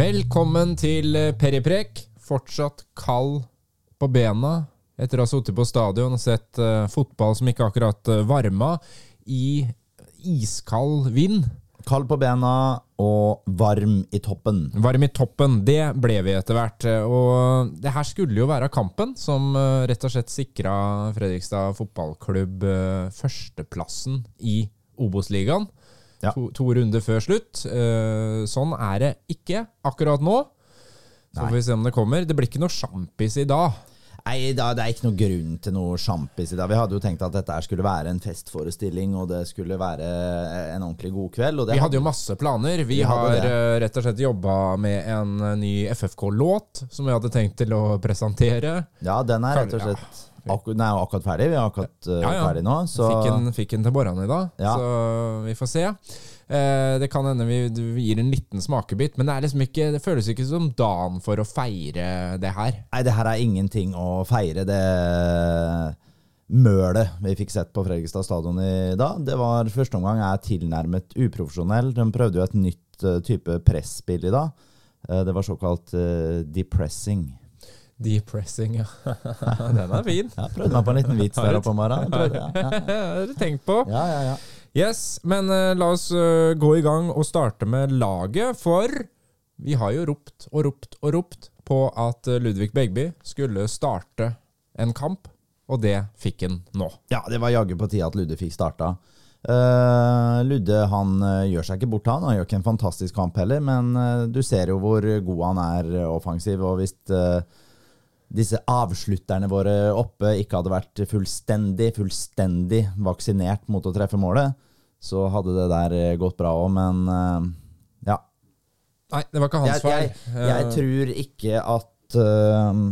Velkommen til eh, Periprek. Fortsatt kald på bena etter å ha sittet på stadion og sett uh, fotball som ikke akkurat uh, varma, i iskald vind. Kald på bena og varm i toppen. Varm i toppen, det ble vi etter hvert. Og det her skulle jo være kampen som rett og slett sikra Fredrikstad fotballklubb førsteplassen i Obos-ligaen. Ja. To, to runder før slutt. Eh, Sånn er det ikke akkurat nå. Så får vi se om det kommer. Det blir ikke noe sjampis i dag. Nei, da, Det er ikke noe grunn til noe sjampis i dag. Vi hadde jo tenkt at dette skulle være en festforestilling, og det skulle være en ordentlig god kveld. Vi hadde jo masse planer. Vi, Vi har eh, rett og slett jobba med en ny FFK-låt som vi hadde tenkt til å presentere. Ja, den er rett og slett akkur, den er jo akkurat ferdig. Vi er akkurat uh, Ja, ja. ferdig nå. Så Fikk, den, fikk til morgenen i dag, Ja. så vi får se. Eh, det kan hende vi, vi gir en liten smakebit, men det, er liksom ikke, det føles ikke som dagen for å feire det her. Nei, det her er ingenting å feire. Det mølet vi fikk sett på Fredrikstad stadion i dag, det var første omgang er tilnærmet uprofesjonell. De prøvde jo et nytt eh, type presspill i dag. Eh, det var såkalt eh, depressing. Depressing, ja. Den er fin. Ja, prøvde meg på en liten vits der oppe om morgenen. Det har du tenkt på. Ja, ja, ja. Yes, men uh, la oss uh, gå i gang og starte med laget, for vi har jo ropt og ropt og ropt på at eh, Ludvig Begby skulle starte en kamp, og det fikk han nå. Ja, det var jaggu på tide at Ludde fikk starta. Uh, Ludde han uh, gjør seg ikke bort, han. Han gjør ikke en fantastisk kamp heller, men uh, du ser jo hvor god han er offensiv. Og hvis eh, disse avslutterne våre oppe ikke hadde vært fullstendig, fullstendig vaksinert mot å treffe målet, så hadde det der eh, gått bra òg, men eh, ja. Nei, det var ikke hans Jeg, jeg, feil. jeg Eh, tror ikke at uh,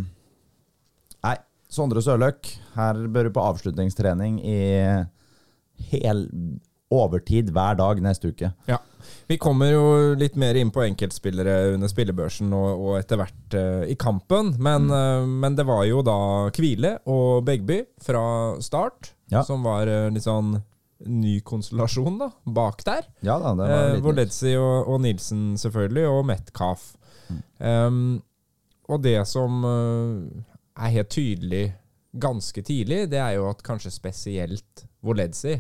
Nei, Sondre Sørløk, her bør du på avslutningstrening i hel overtid hver dag neste uke. Ja. Vi kommer jo litt mer inn på enkeltspillere under spillebørsen og, og etter hvert uh, i kampen, men, Mm. uh, men det var jo da Kvile og Begby fra start Ja. som var uh, litt sånn ny konstellasjon da, bak der. Ja da, det var litt nytt. Voledzi og, og Nilsen selvfølgelig, og Metcalf. Mm. Um, og det som er helt tydelig ganske tidlig, det er jo at kanskje spesielt Voledzi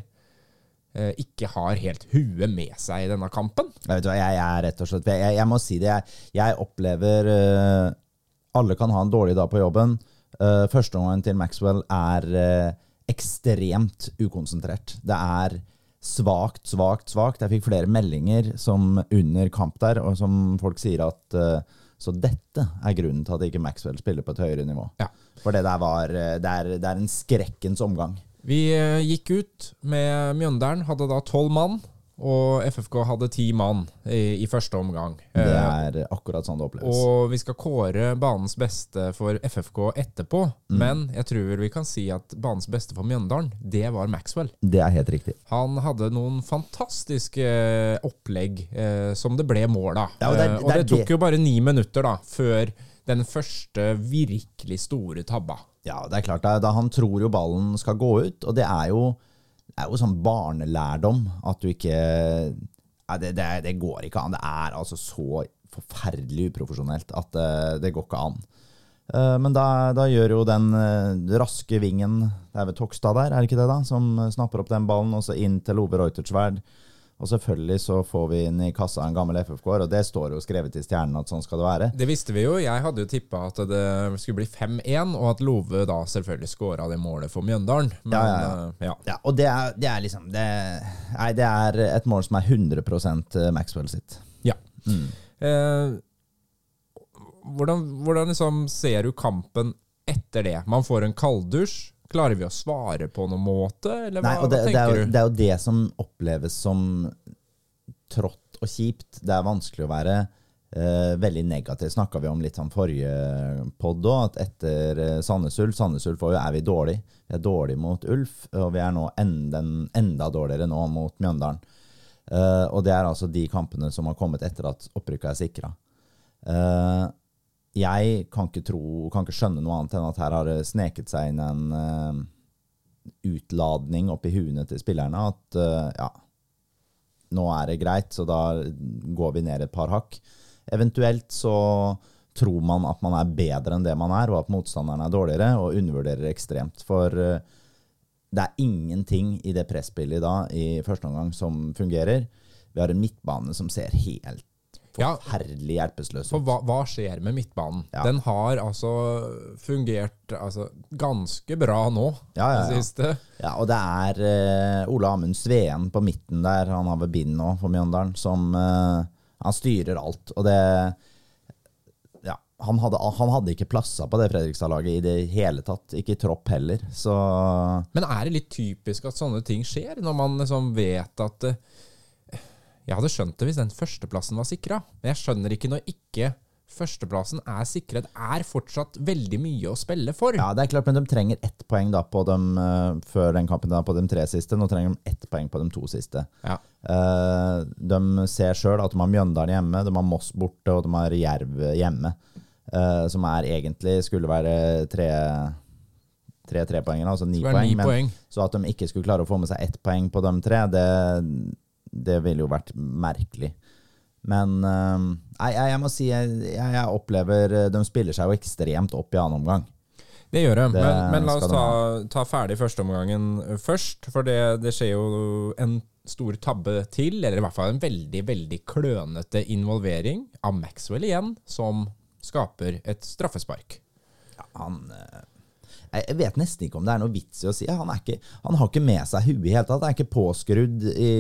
ikke har helt huet med seg i denne kampen. Jeg, vet hva, jeg, er rett og slett Jeg, jeg må si det. Jeg, jeg opplever uh, Alle kan ha en dårlig dag på jobben. Uh, Førsteomgangen til Maxwell er uh, ekstremt ukonsentrert. Det er svakt, svakt, svakt. Jeg fikk flere meldinger som under kamp der, og som folk sier at uh, Så dette er grunnen til at ikke Maxwell spiller på et høyere nivå. Ja. For det der var eh, Det er, det er en skrekkens omgang. Vi eh, gikk ut med Mjøndalen, hadde da tolv mann, og FFK hadde ti mann i, i første omgang. Det Eh, er akkurat sånn det oppleves. Og vi skal kåre banens beste for FFK etterpå, Mm. men jeg tror vi kan si at banens beste for Mjøndalen, det var Maxwell. Det er helt riktig. Han hadde noen fantastiske eh, opplegg eh, som det ble mål av. Ja, og det er- og det er det tok jo bare ni minutter da, før den første virkelig store tabba. Ja, det er klart. Da, han tror jo ballen skal gå ut, og det er jo, det er jo sånn barnelærdom at du ikke ja, det, det, det går ikke an. Det er altså så forferdelig uprofesjonelt at det, det går ikke an. Eh, Men da, da gjør jo den eh, raske vingen Det er vel Tokstad der, er det ikke det, da? Som snapper opp den ballen, og så inn til Ove Reutertsverd. Og selvfølgelig så får vi inn i kassa en gammel FFK-er, og det står jo skrevet i stjernen at sånn skal det være. Det visste vi jo. Jeg hadde jo tippa at det skulle bli 5-1, og at Love da selvfølgelig skåra det målet for Mjøndalen. Men Ja, ja, ja. eh, ja. Ja, og det er, det er liksom det, Nei, det er et mål som er 100 Maxwell sitt. Ja. Eh, hvordan, hvordan liksom ser du kampen etter det? Man får en kalddusj. Klarer vi å svare på noen måte, eller hva, Nei, og det, hva det, er jo, du? det er jo det som oppleves som trått og kjipt. Det er vanskelig å være eh, veldig negativ. Snakka vi om litt sånn forrige pod òg, at etter eh, Sandnes Ulf Sandnes Ulf er vi dårlig. Vi er dårlig mot Ulf, og vi er nå enda, enda dårligere nå mot Mjøndalen. Eh, og det er altså de kampene som har kommet etter at opprykket er sikra. Jeg kan ikke tro, kan ikke skjønne noe annet enn at her har det sneket seg inn en uh, utladning oppi huene til spillerne. At uh, ja, nå er det greit, så da går vi ned et par hakk. Eventuelt så tror man at man er bedre enn det man er, og at motstanderen er dårligere, og undervurderer ekstremt. For eh, det er ingenting i det presspillet da i første omgang som fungerer. Vi har en midtbane som ser helt Ja. forferdelig ut. For hva, hva skjer med midtbanen? Ja. Den har altså fungert altså, ganske bra nå, Ja, ja, det siste. Ja, og det er uh, Ole Amund Sveen på midten der, han har ved bind nå for Mjøndalen, som uh, Han styrer alt. Og det Ja, han hadde, han hadde ikke plasser på det Fredrikstad-laget i det hele tatt. Ikke i tropp heller. Så Men er det litt typisk at sånne ting skjer, når man liksom vet at eh, Jeg hadde skjønt det hvis den førsteplassen var sikra, men jeg skjønner ikke når ikke førsteplassen er sikret. Er fortsatt veldig mye å spille for. ja, det er klart, men de trenger ett poeng da på dem uh, før den kampen da på de tre siste. Nå trenger de ett poeng på de to siste. Ja. Uh, de ser sjøl at de har Mjøndalen hjemme, de har Moss borte, og de har Jerv hjemme. Uh, som er egentlig skulle være tre tre trepoengere, altså ni poeng. Men, poeng. så at de ikke skulle klare å få med seg ett poeng på de tre, det, det ville jo vært merkelig. Men eh, nei, jeg, jeg må si jeg, jeg, opplever eh, De spiller seg jo ekstremt opp i annen omgang. Det gjør det, Det men, men la oss ta, de ta ferdig førsteomgangen først. For det, det skjer jo en stor tabbe til, eller i hvert fall en veldig, veldig klønete involvering av Maxwell igjen, som skaper et straffespark. Ja, han eh, jeg vet nesten ikke om det er noe vits i å si. Han, er ikke, han har ikke med seg huet i hele tatt. Han er ikke påskrudd i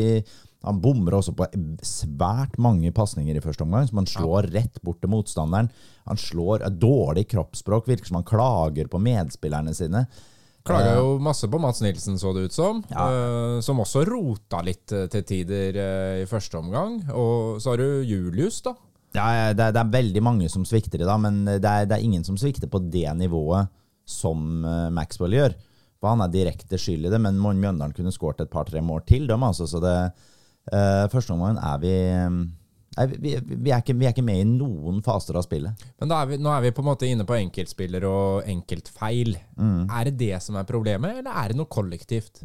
Han bommer også på svært mange pasninger i første omgang, som han slår rett bort til motstanderen. Han slår et dårlig kroppsspråk, virker som han klager på medspillerne sine. Klaga jo masse på Mats Nilsen, så det ut som. Ja. eh, som også rota litt eh, til tider eh, i første omgang. Og så har du Julius, da. Ja, det, er- det er veldig mange som svikter i dag, men det er, det er ingen som svikter på det nivået som eh, Maxwell gjør. For han er direkte skyld i det, men Mjøndalen kunne skåret et par-tre mål til dem. Altså, så det, eh, Førsteomgangen er vi Nei, vi, vi, vi, er ikke, vi er ikke med i noen faser av spillet. Men da er vi, nå er vi på en måte inne på enkeltspiller og enkeltfeil. Mm. Er det det som er problemet, eller er det noe kollektivt?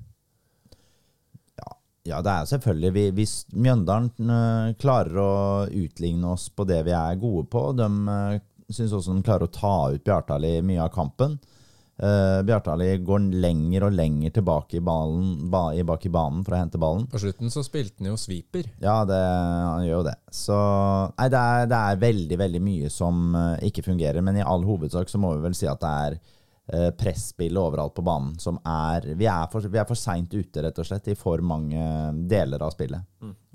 Ja, ja det er selvfølgelig Hvis Mjøndalen eh, klarer å utligne oss på det vi er gode på De uh, syns også de klarer å ta ut Bjartali mye av kampen. Uh, Bjartali går lenger og lenger tilbake i, ballen, ba, i bak i banen for å hente ballen. På slutten så spilte han jo sweeper. Ja, det, han gjør jo det. Så Nei, det er, det er veldig, veldig mye som uh, ikke fungerer. Men i all hovedsak så må vi vel si at det er uh, presspillet overalt på banen som er Vi er for, vi er for seint ute, rett og slett, i for mange deler av spillet.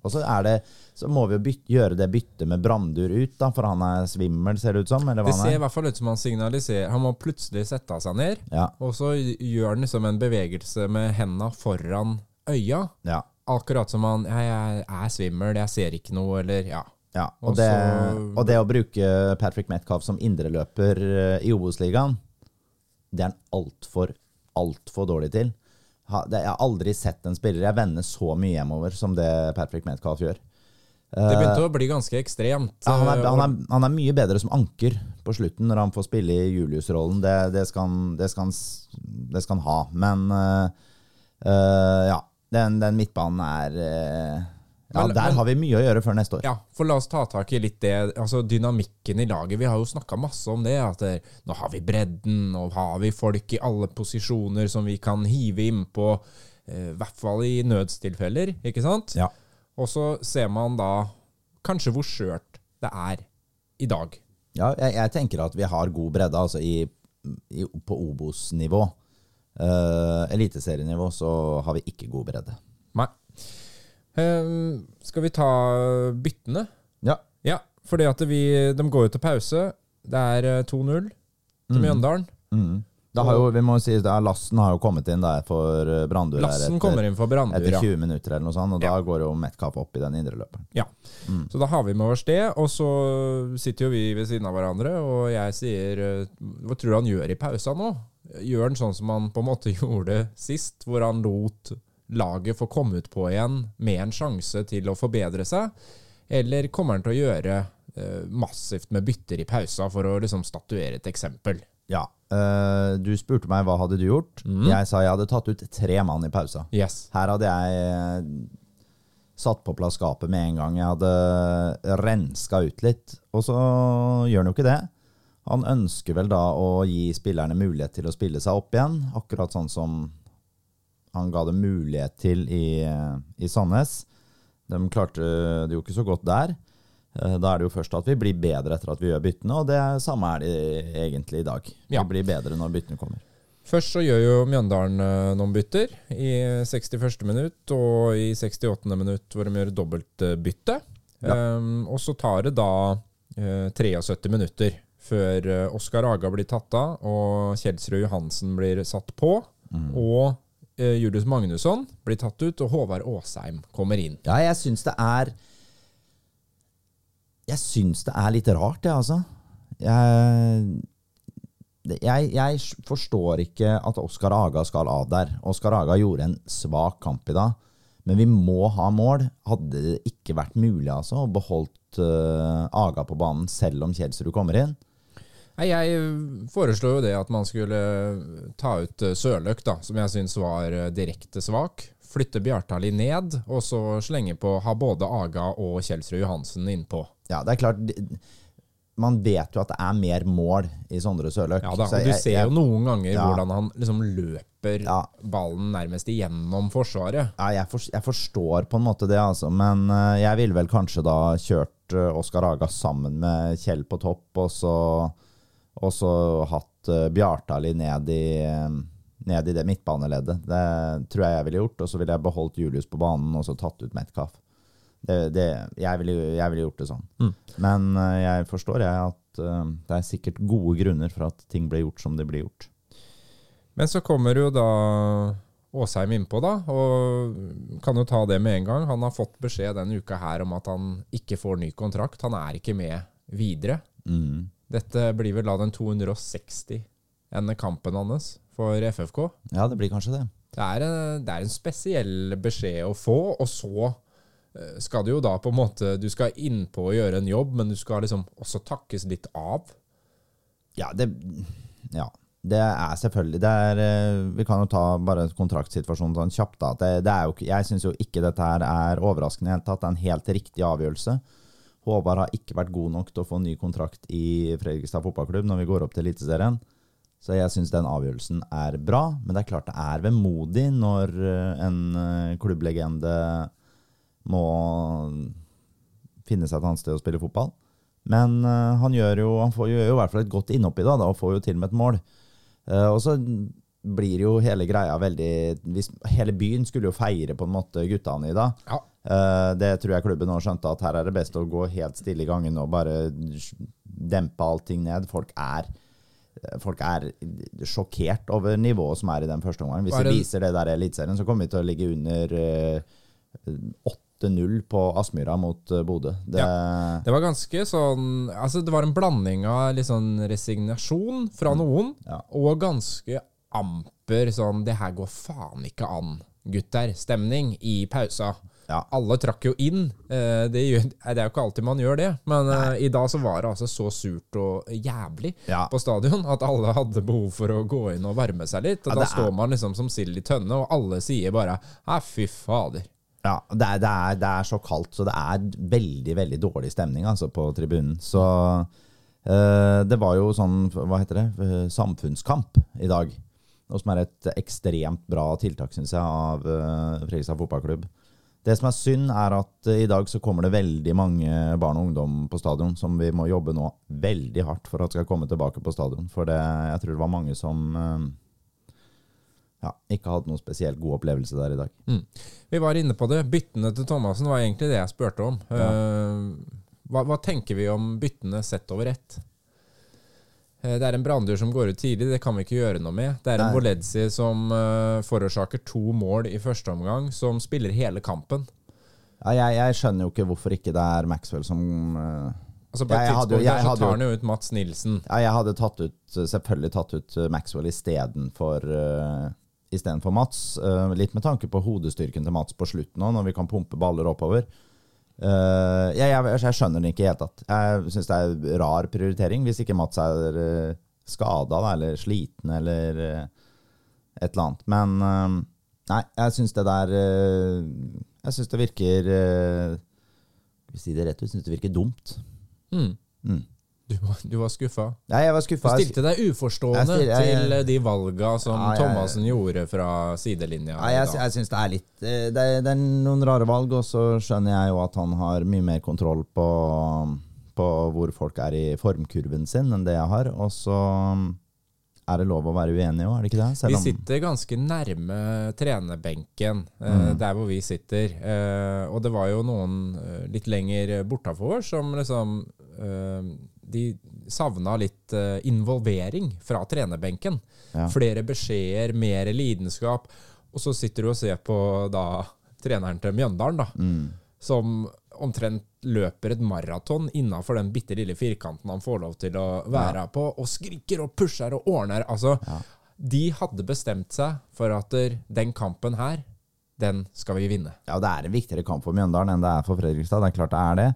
Og så det Så må vi jo bytte, gjøre det byttet med Brandur ut, da, for han er svimmel, ser det ut som. Det ser i er. hvert fall ut som han signaliserer Han må plutselig sette seg ned, Ja, og så gjør han liksom en bevegelse med henda foran øya. ja, Akkurat som han jeg, 'Jeg er svimmel, jeg ser ikke noe', eller ja. ja. Og, Og det, så- og det å bruke Patrick Metcalf som indreløper eh, i Obos-ligaen, det er han altfor, altfor dårlig til. Jeg har aldri sett en spiller jeg vender så mye hjemover som det Patrick Metcalf gjør. Det begynte å bli ganske ekstremt. Ja, han, er, eh, han, er, han er mye bedre som anker på slutten, når han får spille i Julius-rollen. Det, det, det, det skal han ha. Men uh, ja, den, den midtbanen er øh, Ja, Men- der har vi mye å gjøre før neste år. Ja, for la oss ta tak i litt det, altså dynamikken i laget. Vi har jo snakka masse om det, at det, nå har vi bredden, og har vi folk i alle posisjoner som vi kan hive innpå, eh, i hvert fall i nødstilfeller, ikke sant? Ja. Og så ser man da kanskje hvor skjørt det er i dag. Ja, jeg, jeg tenker at vi har god bredde altså i, i, på Obos-nivå. Uh, Eliteserienivå så har vi ikke god bredde. Ehm, skal vi ta byttene? Ja. Ja, fordi at vi, de går jo til pause. Det er eh, 2-0 til Mjøndalen. Mm. Da har jo, vi må si, er, Lassen har jo kommet inn der for eh, Brandur Lassen etter, kommer inn for Brandur, etter ja. 20 minutter, eller noe sånt, og Ja. da går jo Metcalf opp i den indre løperen. Ja. Så da har vi med oss det, og så sitter jo vi ved siden av hverandre, og jeg sier eh, Hva tror du han gjør i pausa nå? Gjør han sånn som han på en måte gjorde sist, hvor han lot laget får komme ut på igjen med en sjanse til å forbedre seg? Eller kommer han til å gjøre eh, massivt med bytter i pausa for å liksom statuere et eksempel? Ja. eh, du spurte meg hva hadde du gjort. Mm. Jeg sa jeg hadde tatt ut tre mann i pausa. Yes. Her hadde jeg eh, satt på plass skapet med en gang. Jeg hadde renska ut litt. Og så gjør han jo ikke det. Han ønsker vel da å gi spillerne mulighet til å spille seg opp igjen, akkurat sånn som han ga dem mulighet til i, i Sandnes. De klarte det jo ikke så godt der. Eh, Da er det jo først at vi blir bedre etter at vi gjør byttene, og det samme er det egentlig i dag. Ja. Vi blir bedre når byttene kommer. Først så gjør jo Mjøndalen eh, noen bytter i 61. minutt og i 68. minutt hvor de gjør dobbeltbytte. Ja. Um, og så tar det da uh, 73 minutter før Oskar Aga blir tatt av og Kjelsrud Johansen blir satt på. Og eh, Julius Magnusson blir tatt ut, og Håvard Aasheim kommer inn. Ja, jeg syns det er Jeg syns det er litt rart, det, altså. Jeg, jeg, jeg forstår ikke at Oskar Aga skal av der. Oskar Aga gjorde en svak kamp i dag. Men vi må ha mål. Hadde det ikke vært mulig altså, å beholdt uh, Aga på banen selv om Kjelsrud kommer inn? Nei, Jeg foreslo jo det at man skulle ta ut eh, Sørløk, da, som jeg syns var eh, direkte svak. Flytte Bjartali ned, og så slenge på ha både Aga og Kjelsrud Johansen innpå. Ja, det er klart Man vet jo at det er mer mål i Sondre Sørløk. Ja da, og Du ser jo noen ganger Ja. hvordan han liksom løper Ja. ballen nærmest igjennom forsvaret. Ja, jeg, for, jeg forstår på en måte det, altså. Men eh, jeg ville vel kanskje da kjørt Oskar Aga sammen med Kjell på topp, og så, og så hatt uh, Bjartali ned i, eh, ned i det midtbaneleddet. Det tror jeg jeg ville gjort. Og så ville jeg beholdt Julius på banen og så tatt ut Metcalf. Det, det, jeg, ville, jeg ville gjort det sånn. Mm. Men uh, jeg forstår jeg at uh, det er sikkert gode grunner for at ting ble gjort som det blir gjort. Men så kommer jo da Åsheim innpå, da, og kan jo ta det med en gang. Han har fått beskjed denne uka her om at han ikke får ny kontrakt. Han er ikke med videre. Mm. Dette blir vel da den 260. enn kampen hans for FFK. Ja, det blir kanskje det. Det er, en, det er en spesiell beskjed å få, og så eh, skal du jo da på en måte Du skal innpå og gjøre en jobb, men du skal liksom også takkes litt av. Ja, det, ja, det er selvfølgelig det er, eh, Vi kan jo ta bare kontraktsituasjonen sånn kjapt. da. Det, det er jo, jeg syns jo ikke dette her er overraskende i det hele tatt. Det er en helt riktig avgjørelse. Håvard har ikke vært god nok til å få ny kontrakt i Fredrikstad fotballklubb når vi går opp til Eliteserien. Så jeg syns den avgjørelsen er bra, men det er klart det er vemodig når eh, en eh, klubblegende må finne seg et annet sted å spille fotball. Men eh, han, gjør jo, han får, gjør jo i hvert fall et godt innhopp i det, da, og får jo til med et mål. Og så blir jo hele greia veldig Hele byen skulle jo feire på en måte guttene i dag. Ja. Eh, det tror jeg klubben nå skjønte, at her er det best å gå helt stille i gangen og bare dempe allting ned. Folk er Folk er sjokkert over nivået som er i den første omgangen. Hvis vi viser det der i Eliteserien, så kommer vi til å ligge under eh, 8-0 på Aspmyra mot eh, Bodø. Det, Det var ganske sånn Altså, det var en blanding av litt sånn resignasjon fra noen, Ja. og ganske amper sånn Det her går faen ikke an, gutter-stemning i pausa. Ja. Alle trakk jo inn. Eh, Det, er jo ikke alltid man gjør det, men Nei. i dag så var det altså så surt og jævlig Ja. på stadion at alle hadde behov for å gå inn og varme seg litt. Og Ja, da står man liksom som sild i tønne, og alle sier bare 'æ, fy fader'. Ja, det er, det, er, det er så kaldt, så det er veldig, veldig dårlig stemning altså, på tribunen. Så øh, det var jo sånn, hva heter det, Eh, samfunnskamp i dag. Noe som er et ekstremt bra tiltak, syns jeg, av uh, Fredrikstad fotballklubb. Det som er synd, er at eh, i dag så kommer det veldig mange barn og ungdom på stadion som vi må jobbe nå veldig hardt for at skal komme tilbake på stadion. For det, jeg tror det var mange som eh, ja, ikke hadde noen spesielt god opplevelse der i dag. Mm. Vi var inne på det. Byttene til Thomassen var egentlig det jeg spurte om. Ja. hva, hva tenker vi om byttene sett over ett? Eh, Det er en branndyr som går ut tidlig, det kan vi ikke gjøre noe med. Det er en Nei. Voledzi som uh, forårsaker to mål i første omgang, som spiller hele kampen. Ja, jeg, jeg skjønner jo ikke hvorfor ikke det er Maxwell som uh, Altså På et jeg tidspunkt jeg der så tar han jo ut Mats Nilsen. Ja, jeg hadde tatt ut, selvfølgelig tatt ut Maxwell istedenfor uh, istedenfor Mats. Uh, litt med tanke på hodestyrken til Mats på slutten òg, når vi kan pumpe baller oppover. Eh, jeg, jeg, jeg skjønner den ikke i det hele tatt. Jeg syns det er rar prioritering hvis ikke Mats er uh, skada eller sliten eller uh, et eller annet. Men uh, nei, jeg syns det der eh, Jeg syns det virker uh, Skal vi si det rett ut, syns det virker dumt. Mm. Mm. Du, du var skuffa. Nei, jeg var Du stilte deg uforstående Jeg stiller- jeg- til de valga som Ja, Thomassen gjorde fra sidelinja. Ja, jeg, jeg syns det er litt eh, det er, det er noen rare valg, og så skjønner jeg jo at han har mye mer kontroll på, på hvor folk er i formkurven sin, enn det jeg har. Og så mm, er det lov å være uenig òg, er det ikke det? Selv Vi sitter ganske nærme trenerbenken, eh, Mm. der hvor vi sitter. Eh, og det var jo noen eh, litt lenger bortafor som liksom eh, De savna litt eh, involvering fra trenerbenken. Ja. Flere beskjeder, mer lidenskap. Og så sitter du og ser på da treneren til Mjøndalen, da. Mm. som omtrent løper et maraton innafor den bitte lille firkanten han får lov til å være på, og skriker og pusher og ordner. Altså, Ja. de hadde bestemt seg for at den kampen her, den skal vi vinne. Ja, det er en viktigere kamp for Mjøndalen enn det er for Fredrikstad. Det er klart det er det.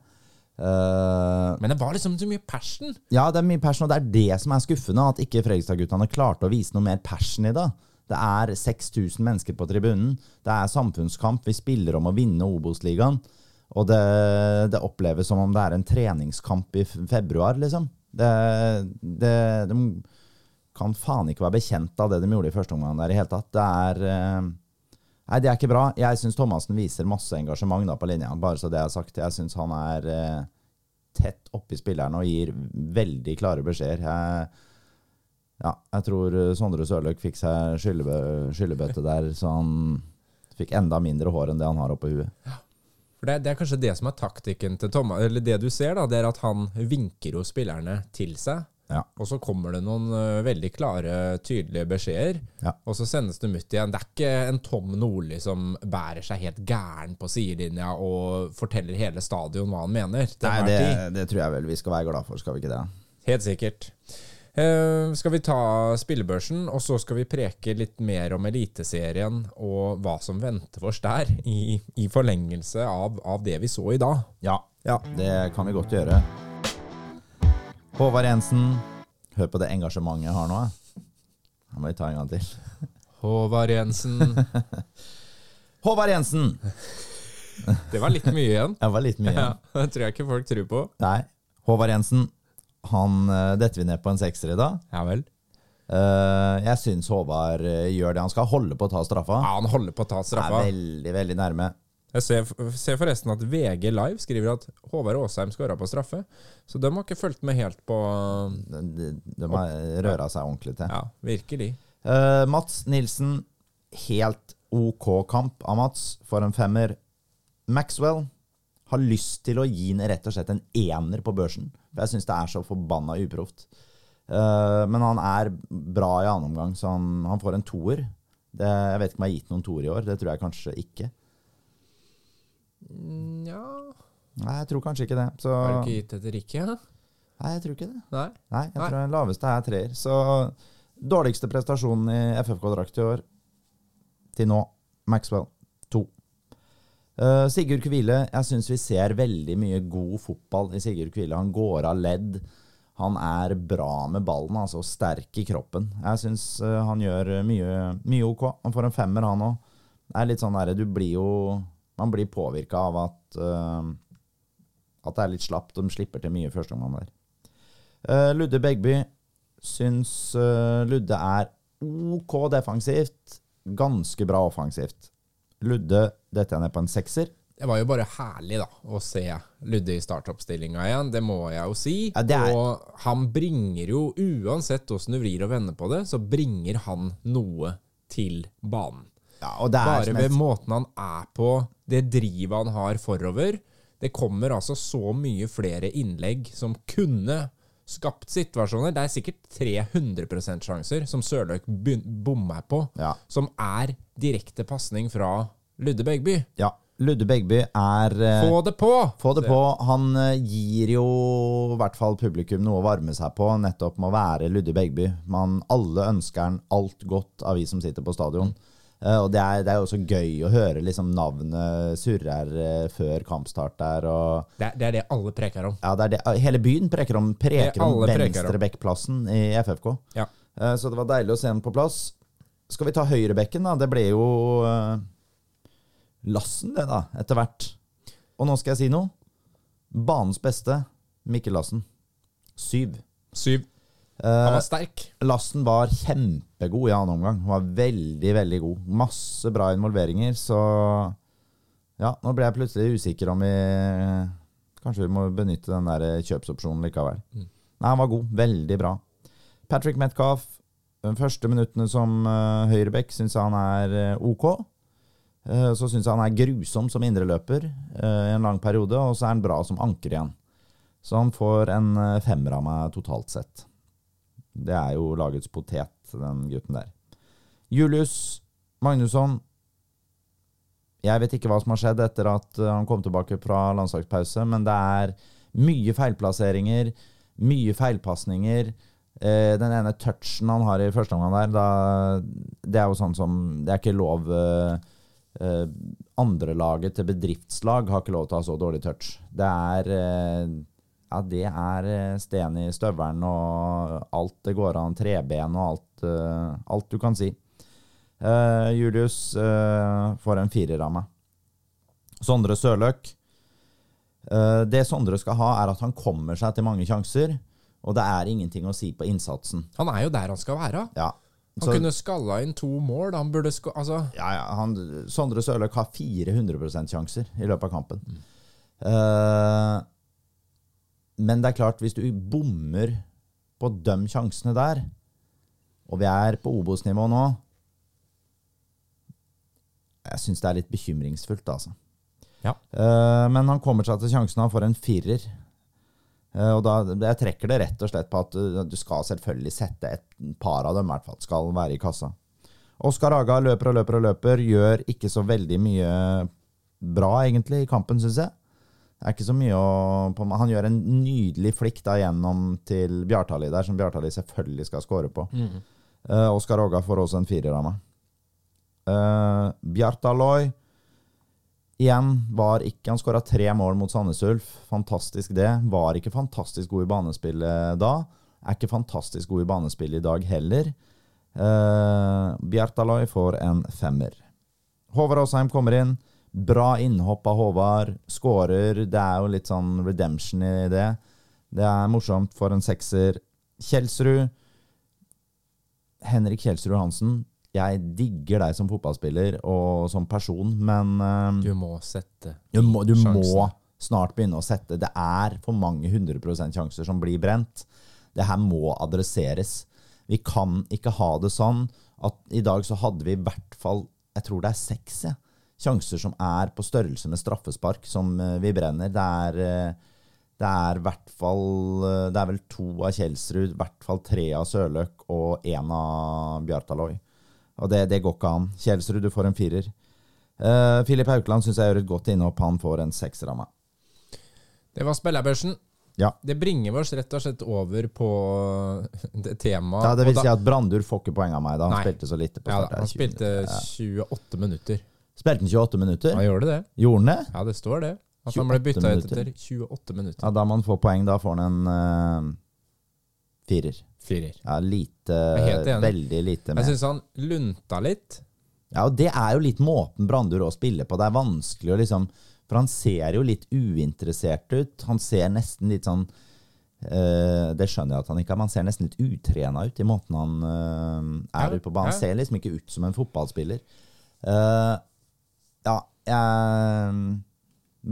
Eh, Men det var liksom så mye passion. ja, det er mye passion, og det er det som er skuffende. At ikke Fredrikstad-guttene klarte å vise noe mer passion i det. Det er 6000 mennesker på tribunen. Det er samfunnskamp. Vi spiller om å vinne Obos-ligaen. Og det, det oppleves som om det er en treningskamp i februar, liksom. Det, det, de kan faen ikke være bekjent av det de gjorde i første omgang der i hele tatt. Det er eh, Nei, det er ikke bra. Jeg syns Thomassen viser masse engasjement da på linja, bare så det er sagt. Jeg syns han er eh, tett oppi spillerne og gir veldig klare beskjeder. Jeg, ja, jeg tror eh, Sondre Sørløk fikk seg skyllebø, skyllebøtte der, så han fikk enda mindre hår enn det han har oppå huet. For det, det er kanskje det som er taktikken til Thomas, eller det du ser, da, det er at han vinker jo spillerne til seg. Ja. Og så kommer det noen ø, veldig klare, tydelige beskjeder. Ja. Og så sendes de ut igjen. Det er ikke en Tom Nordli som bærer seg helt gæren på sidelinja og forteller hele stadion hva han mener. Nei, det, det tror jeg vel vi skal være glad for, skal vi ikke det? Helt sikkert. Eh, skal vi ta spillebørsen, og så skal vi preke litt mer om Eliteserien og hva som venter oss der, i, i forlengelse av, av det vi så i dag. Ja, Ja. det kan vi godt gjøre. Håvard Jensen, hør på det engasjementet jeg har nå. jeg. Må vi ta en gang til. Håvard Jensen. Håvard Jensen! Det var litt mye igjen. Det var litt mye. Ja, det tror jeg ikke folk tror på. Nei. Håvard Jensen, han eh, detter vi ned på en sekser i dag. Ja vel. Eh, jeg syns Håvard eh, gjør det han skal. Holde på å ta straffa. Ja, han holder på å ta straffa. Er veldig, veldig nærme. Jeg ser, ser forresten at VG Live skriver at Håvard Aasheim skåra på straffe. Så de har ikke fulgt med helt på De, de, de har røra seg ordentlig til. Ja, virkelig. Uh, Mats Nilsen, helt OK kamp av Mats for en femmer. Maxwell har lyst til å gi en, rett og slett en ener på børsen. For jeg syns det er så forbanna uproft. Uh, men han er bra i annen omgang, så han, han får en toer. Det, jeg vet ikke om jeg har gitt noen toer i år. Det tror jeg kanskje ikke. Mm, Ja Nei, jeg tror kanskje ikke det. Så, Har du ikke gitt det til Ricky? Ja? nei, jeg tror ikke det. Nei? Nei, jeg Nei. tror den laveste er treer. Så dårligste prestasjonen i FFK-drakt i år til nå, Maxwell 2. Uh, Sigurd Kvile, jeg syns vi ser veldig mye god fotball i Sigurd Kvile. Han går av ledd. Han er bra med ballen, altså sterk i kroppen. Jeg syns han gjør mye, mye ok. Han får en femmer, han òg. Det er litt sånn derre Du blir jo Man blir påvirka av at eh, At det er litt slapt. De slipper til mye i første man der. Eh, Ludde Begby syns eh, Ludde er OK defensivt. Ganske bra offensivt. Ludde detter ned på en sekser. Det var jo bare herlig da å se Ludde i startoppstillinga igjen, det må jeg jo si. Ja, er- Og han bringer jo, uansett åssen du vrir og vender på det, så bringer han noe til banen. Ja, Bare ved måten han er på, det drivet han har forover. Det kommer altså så mye flere innlegg som kunne skapt situasjoner. Det er sikkert 300% sjanser som Sørløk bommer på, Ja. som er direkte pasning fra Ludde Begby. ja. Ludde Begby er eh, Få det på! Få det på. Han eh, gir jo i hvert fall publikum noe å varme seg på, nettopp med å være Ludde Begby. Man, alle ønsker han alt godt av vi som sitter på stadion. Eh, og det er, det er også gøy å høre liksom navnet surrer eh, før kampstart der. Og, Det, er- det er det alle preker om. ja, det er det. Hele byen preker om, preker om venstrebekkplassen i FFK. Ja. Eh, Så det var deilig å se den på plass. Skal vi ta høyrebekken, da? Det ble jo eh, Lassen, det, da, etter hvert. Og nå skal jeg si noe. Banens beste, Mikkel Lassen. Syv. Syv. Eh, Han var sterk. Lassen var kjempegod i annen omgang. Han var veldig, veldig god. Masse bra involveringer, så Ja, nå ble jeg plutselig usikker om vi Kanskje vi må benytte den der kjøpsopsjonen likevel. Mm. Nei, han var god. Veldig bra. Patrick Metcalf, de første minuttene som uh, høyrebekk syns han er eh, ok. Uh, så syns han er grusom som indreløper uh, i en lang periode, og så er han bra som anker igjen. Så han får en femmer av meg totalt sett. Det er jo lagets potet, den gutten der. Julius Magnusson. Jeg vet ikke hva som har skjedd etter at uh, han kom tilbake fra landslagspause, men det er mye feilplasseringer, mye feilpasninger. Eh, den ene touchen han har i første omgang der, det er jo sånn som Det er ikke lov eh, eh, Andrelaget til bedriftslag har ikke lov til å ha så dårlig touch. Det er eh, Ja, det er eh, sten i støvelen og alt det går an. Treben og alt, eh, alt du kan si. Uh, Julius uh, får en firer av meg. Sondre Sørløk. Uh, det Sondre skal ha, er at han kommer seg til mange sjanser, og det er ingenting å si på innsatsen. Han er jo der han skal være. Ja. Han Så- kunne skalla inn to mål. Han burde sko Altså, Ja, ja, han, Sondre Sørløk har 400% sjanser i løpet av kampen. Eh, men det er klart, hvis du bommer på de sjansene der, og vi er på Obos-nivå nå Jeg syns det er litt bekymringsfullt, altså. Ja. Uh, men han kommer seg til sjansen, han får en firer. Uh, og da, Jeg trekker det rett og slett på at du, du skal selvfølgelig sette et par av dem, i hvert fall. Skal være i kassa. Oskar Aga løper og løper og løper, gjør ikke så veldig mye bra, egentlig, i kampen, syns jeg. Det er ikke så mye å på, Han gjør en nydelig flikk da gjennom til Bjartali der, som Bjartali selvfølgelig skal score på. Eh, Oskar Åga får også en firer av meg. Uh, Bjartaloy igjen var ikke Han skåra tre mål mot Sandnes Ulf. Fantastisk det. Var ikke fantastisk god i banespillet da. Er ikke fantastisk god i banespillet i dag heller. Uh, Bjartaloy får en femmer. Håvard Aasheim kommer inn. Bra innhopp av Håvard. Skårer. Det er jo litt sånn redemption i det. Det er morsomt for en sekser. Kjelsrud. Henrik Kjelsrud Hansen. Jeg digger deg som fotballspiller og som person, men uh, du må sette du må, du må snart begynne å sette Det er for mange 100% sjanser som blir brent. Det her må adresseres. Vi kan ikke ha det sånn at i dag så hadde vi i hvert fall Jeg tror det er seks ja, sjanser som er på størrelse med straffespark, som eh, vi brenner. Det er eh, det er hvert fall eh, Det er vel to av Kjelsrud, i hvert fall tre av Sørløk og én av Bjartaloi. Og det, det går ikke an. Kjelsrud, du får en firer. Uh, Filip Haukeland syns jeg gjør et godt innhopp. Han får en sekser av meg. Det var spillerbørsen. Ja. Det bringer oss rett og slett over på det temaet. Ja, det vil da- si at Brandur får ikke poeng av meg, da han Nei. spilte så lite. på ja, start. da, Han spilte 28 minutter. Spilte han 28 minutter? Han gjorde det. Gjorde han det? Ja, det står det. At han ble 28 bytta ut etter 28 minutter. Ja, da man får poeng. Da får han en uh, firer. Firer. Ja, lite er. Veldig lite mer. Jeg syns han lunta litt. Ja, og det er jo litt måten Brandur å spille på. Det er vanskelig å liksom For han ser jo litt uinteressert ut. Han ser nesten litt sånn Uh, Det skjønner jeg at han ikke har, Man ser nesten litt utrena ut i måten han uh, er Ja, ute på banen. Ja. ser liksom ikke ut som en fotballspiller. Eh, ja, jeg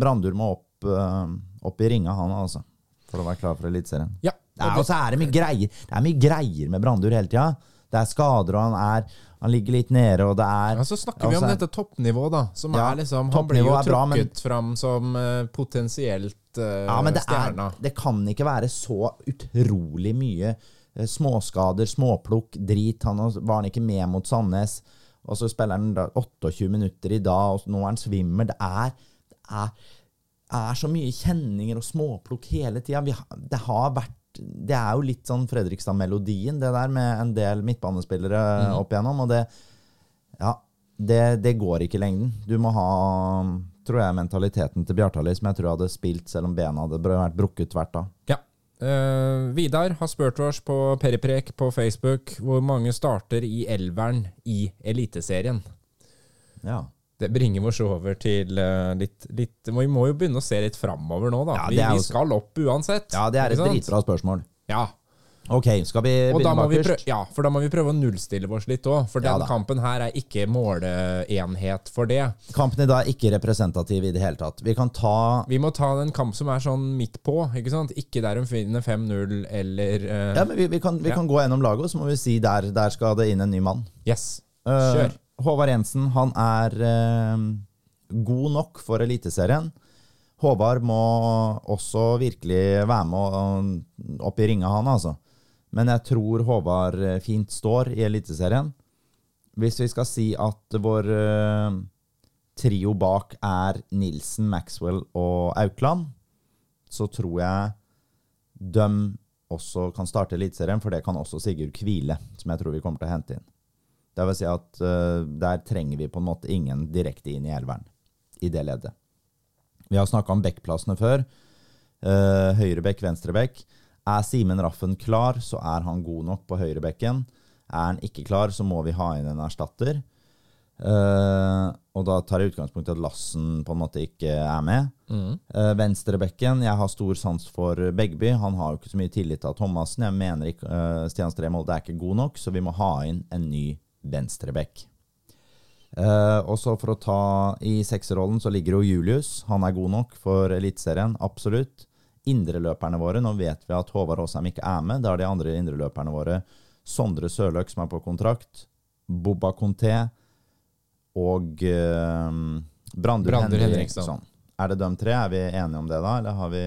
Brandur må opp, eh, opp i ringa, han altså. For å være klar for Eliteserien. Ja. Ja, og så er det mye greier Det er mye greier med Brandur hele tida. Det er skader, og han er Han ligger litt nede, og det er Ja, så snakker vi om Altså, dette toppnivået, da. Som Ja, er liksom Han blir jo er bra, men- trukket fram som uh, potensielt uh, Ja, men det, er, det kan ikke være så utrolig mye uh, småskader, småplukk, drit. Han var han ikke med mot Sandnes, og så spiller han 28 minutter i dag, og nå er han svimmel. Det er, det er, er så mye kjenninger og småplukk hele tida. Det har vært Det er jo litt sånn Fredrikstad-melodien, det der med en del midtbanespillere opp igjennom, og det Ja, det, det går ikke i lengden. Du må ha, tror jeg, mentaliteten til Bjartali, som jeg tror hadde spilt selv om bena hadde vært brukket hvert da. Ja. Eh, Vidar har spurt oss på Periprek på Facebook hvor mange starter i elveren i Eliteserien. Ja. Det bringer oss over til uh, litt, litt Vi må jo begynne å se litt framover nå, da. Ja, vi, vi skal opp uansett. Ja, det er et dritbra spørsmål. Ja, Ok, skal vi begynne bakerst? ja, for da må vi prøve å nullstille oss litt òg. For den ja, kampen her er ikke måleenhet for det. Kampen i dag er ikke representativ i det hele tatt. Vi kan ta Vi må ta en kamp som er sånn midt på. ikke sant? Ikke der hun finner 5-0 eller uh... Ja, men vi, vi, kan, vi Ja. kan gå gjennom laget, og så må vi si der, der skal det inn en ny mann. Yes. kjør. Uh, Håvard Jensen, han er uh, god nok for Eliteserien. Håvard må også virkelig være med opp i ringa, han altså. Men jeg tror Håvard eh, fint står i Eliteserien. Hvis vi skal si at vår uh, trio bak er Nilsen, Maxwell og Aukland, så tror jeg de også kan starte Eliteserien, for det kan også Sigurd Kvile, som jeg tror vi kommer til å hente inn. Det vil si at uh, der trenger vi på en måte ingen direkte inn i elveren i det leddet. Vi har snakka om backplassene før. Uh, Høyrebekk, venstrebekk. venstre bekk. Er Simen Raffen klar, så er han god nok på høyrebekken. Er han ikke klar, så må vi ha inn en erstatter. Uh, og da tar jeg utgangspunkt i at Lassen på en måte ikke er med. Mm. Uh, Venstrebekken, jeg har stor sans for Begby. Han har jo ikke så mye tillit til Thomassen. Jeg mener ikke, uh, Stian Stree Molde er ikke god nok, så vi må ha inn en ny venstrebekk. Uh, og så for å ta I sekserrollen så ligger jo Julius. Han er god nok for Eliteserien, absolutt. Indreløperne våre, nå vet vi at Håvard Aasheim ikke er med. Det er de andre indreløperne våre Sondre Sørløk, som er på kontrakt. Bobba Conté og uh, Brandur Brandur Henriksson. Henriksson. Er det de tre? Er vi enige om det, da? Eller har vi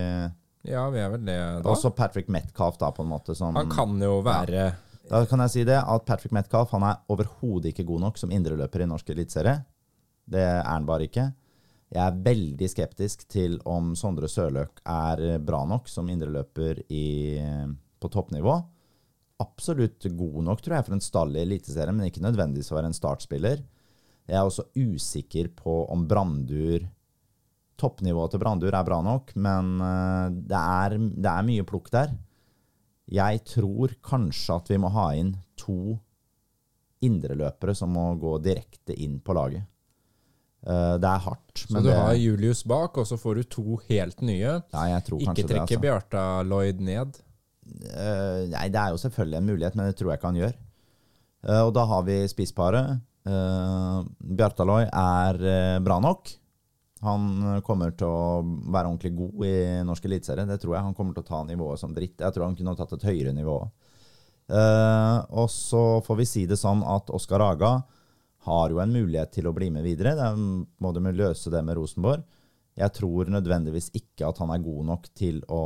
Ja, vi er vel det da. Også Patrick Metcalf, da, på en måte. Som, Han kan jo være Da kan jeg si det, at Patrick Metcalf han er overhodet ikke god nok som indreløper i norsk eliteserie. Det er han bare ikke. Jeg er veldig skeptisk til om Sondre Sørløk er bra nok som indreløper på toppnivå. Absolutt god nok, tror jeg, for en stall i Eliteserien, men ikke nødvendigvis å være en startspiller. Jeg er også usikker på om Brandur Toppnivået til Brandur er bra nok, men eh, det er, det er mye plukk der. Jeg tror kanskje at vi må ha inn to indreløpere som må gå direkte inn på laget. Eh, Det er hardt, Så du det, har Julius bak, og så får du to helt nye. ja, jeg tror Ikke trekke Altså. Bjarta Lloyd ned. Uh, nei, det er jo selvfølgelig en mulighet, men det tror jeg ikke han gjør. Uh, og da har vi spissparet. Uh, Lloyd er bra nok. Han kommer til å være ordentlig god i norsk eliteserie. Det tror jeg. Han kommer til å ta nivået som dritt. Jeg tror han kunne tatt et høyere nivå. Og så får vi si det sånn at Oskar Aga har jo en mulighet til å bli med videre. Da må de løse det med Rosenborg. Jeg tror nødvendigvis ikke at han er god nok til å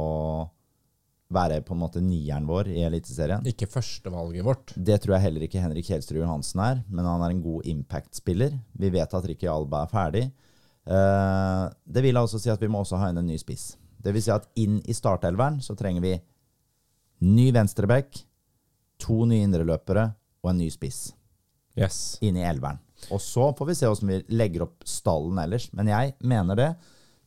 være på en måte nieren vår i Eliteserien. Ikke førstevalget vårt. Det tror jeg heller ikke Henrik Kjelstrud Johansen er, men han er en god impact-spiller. Vi vet at Ricky Alba er ferdig. Eh, det vil altså si at vi må også ha inn en ny spiss. Det vil si at inn i startelveren så trenger vi ny venstreback, to nye indreløpere og en ny spiss Yes. inn i elveren. Og så får vi se hvordan vi legger opp stallen ellers. Men jeg mener det.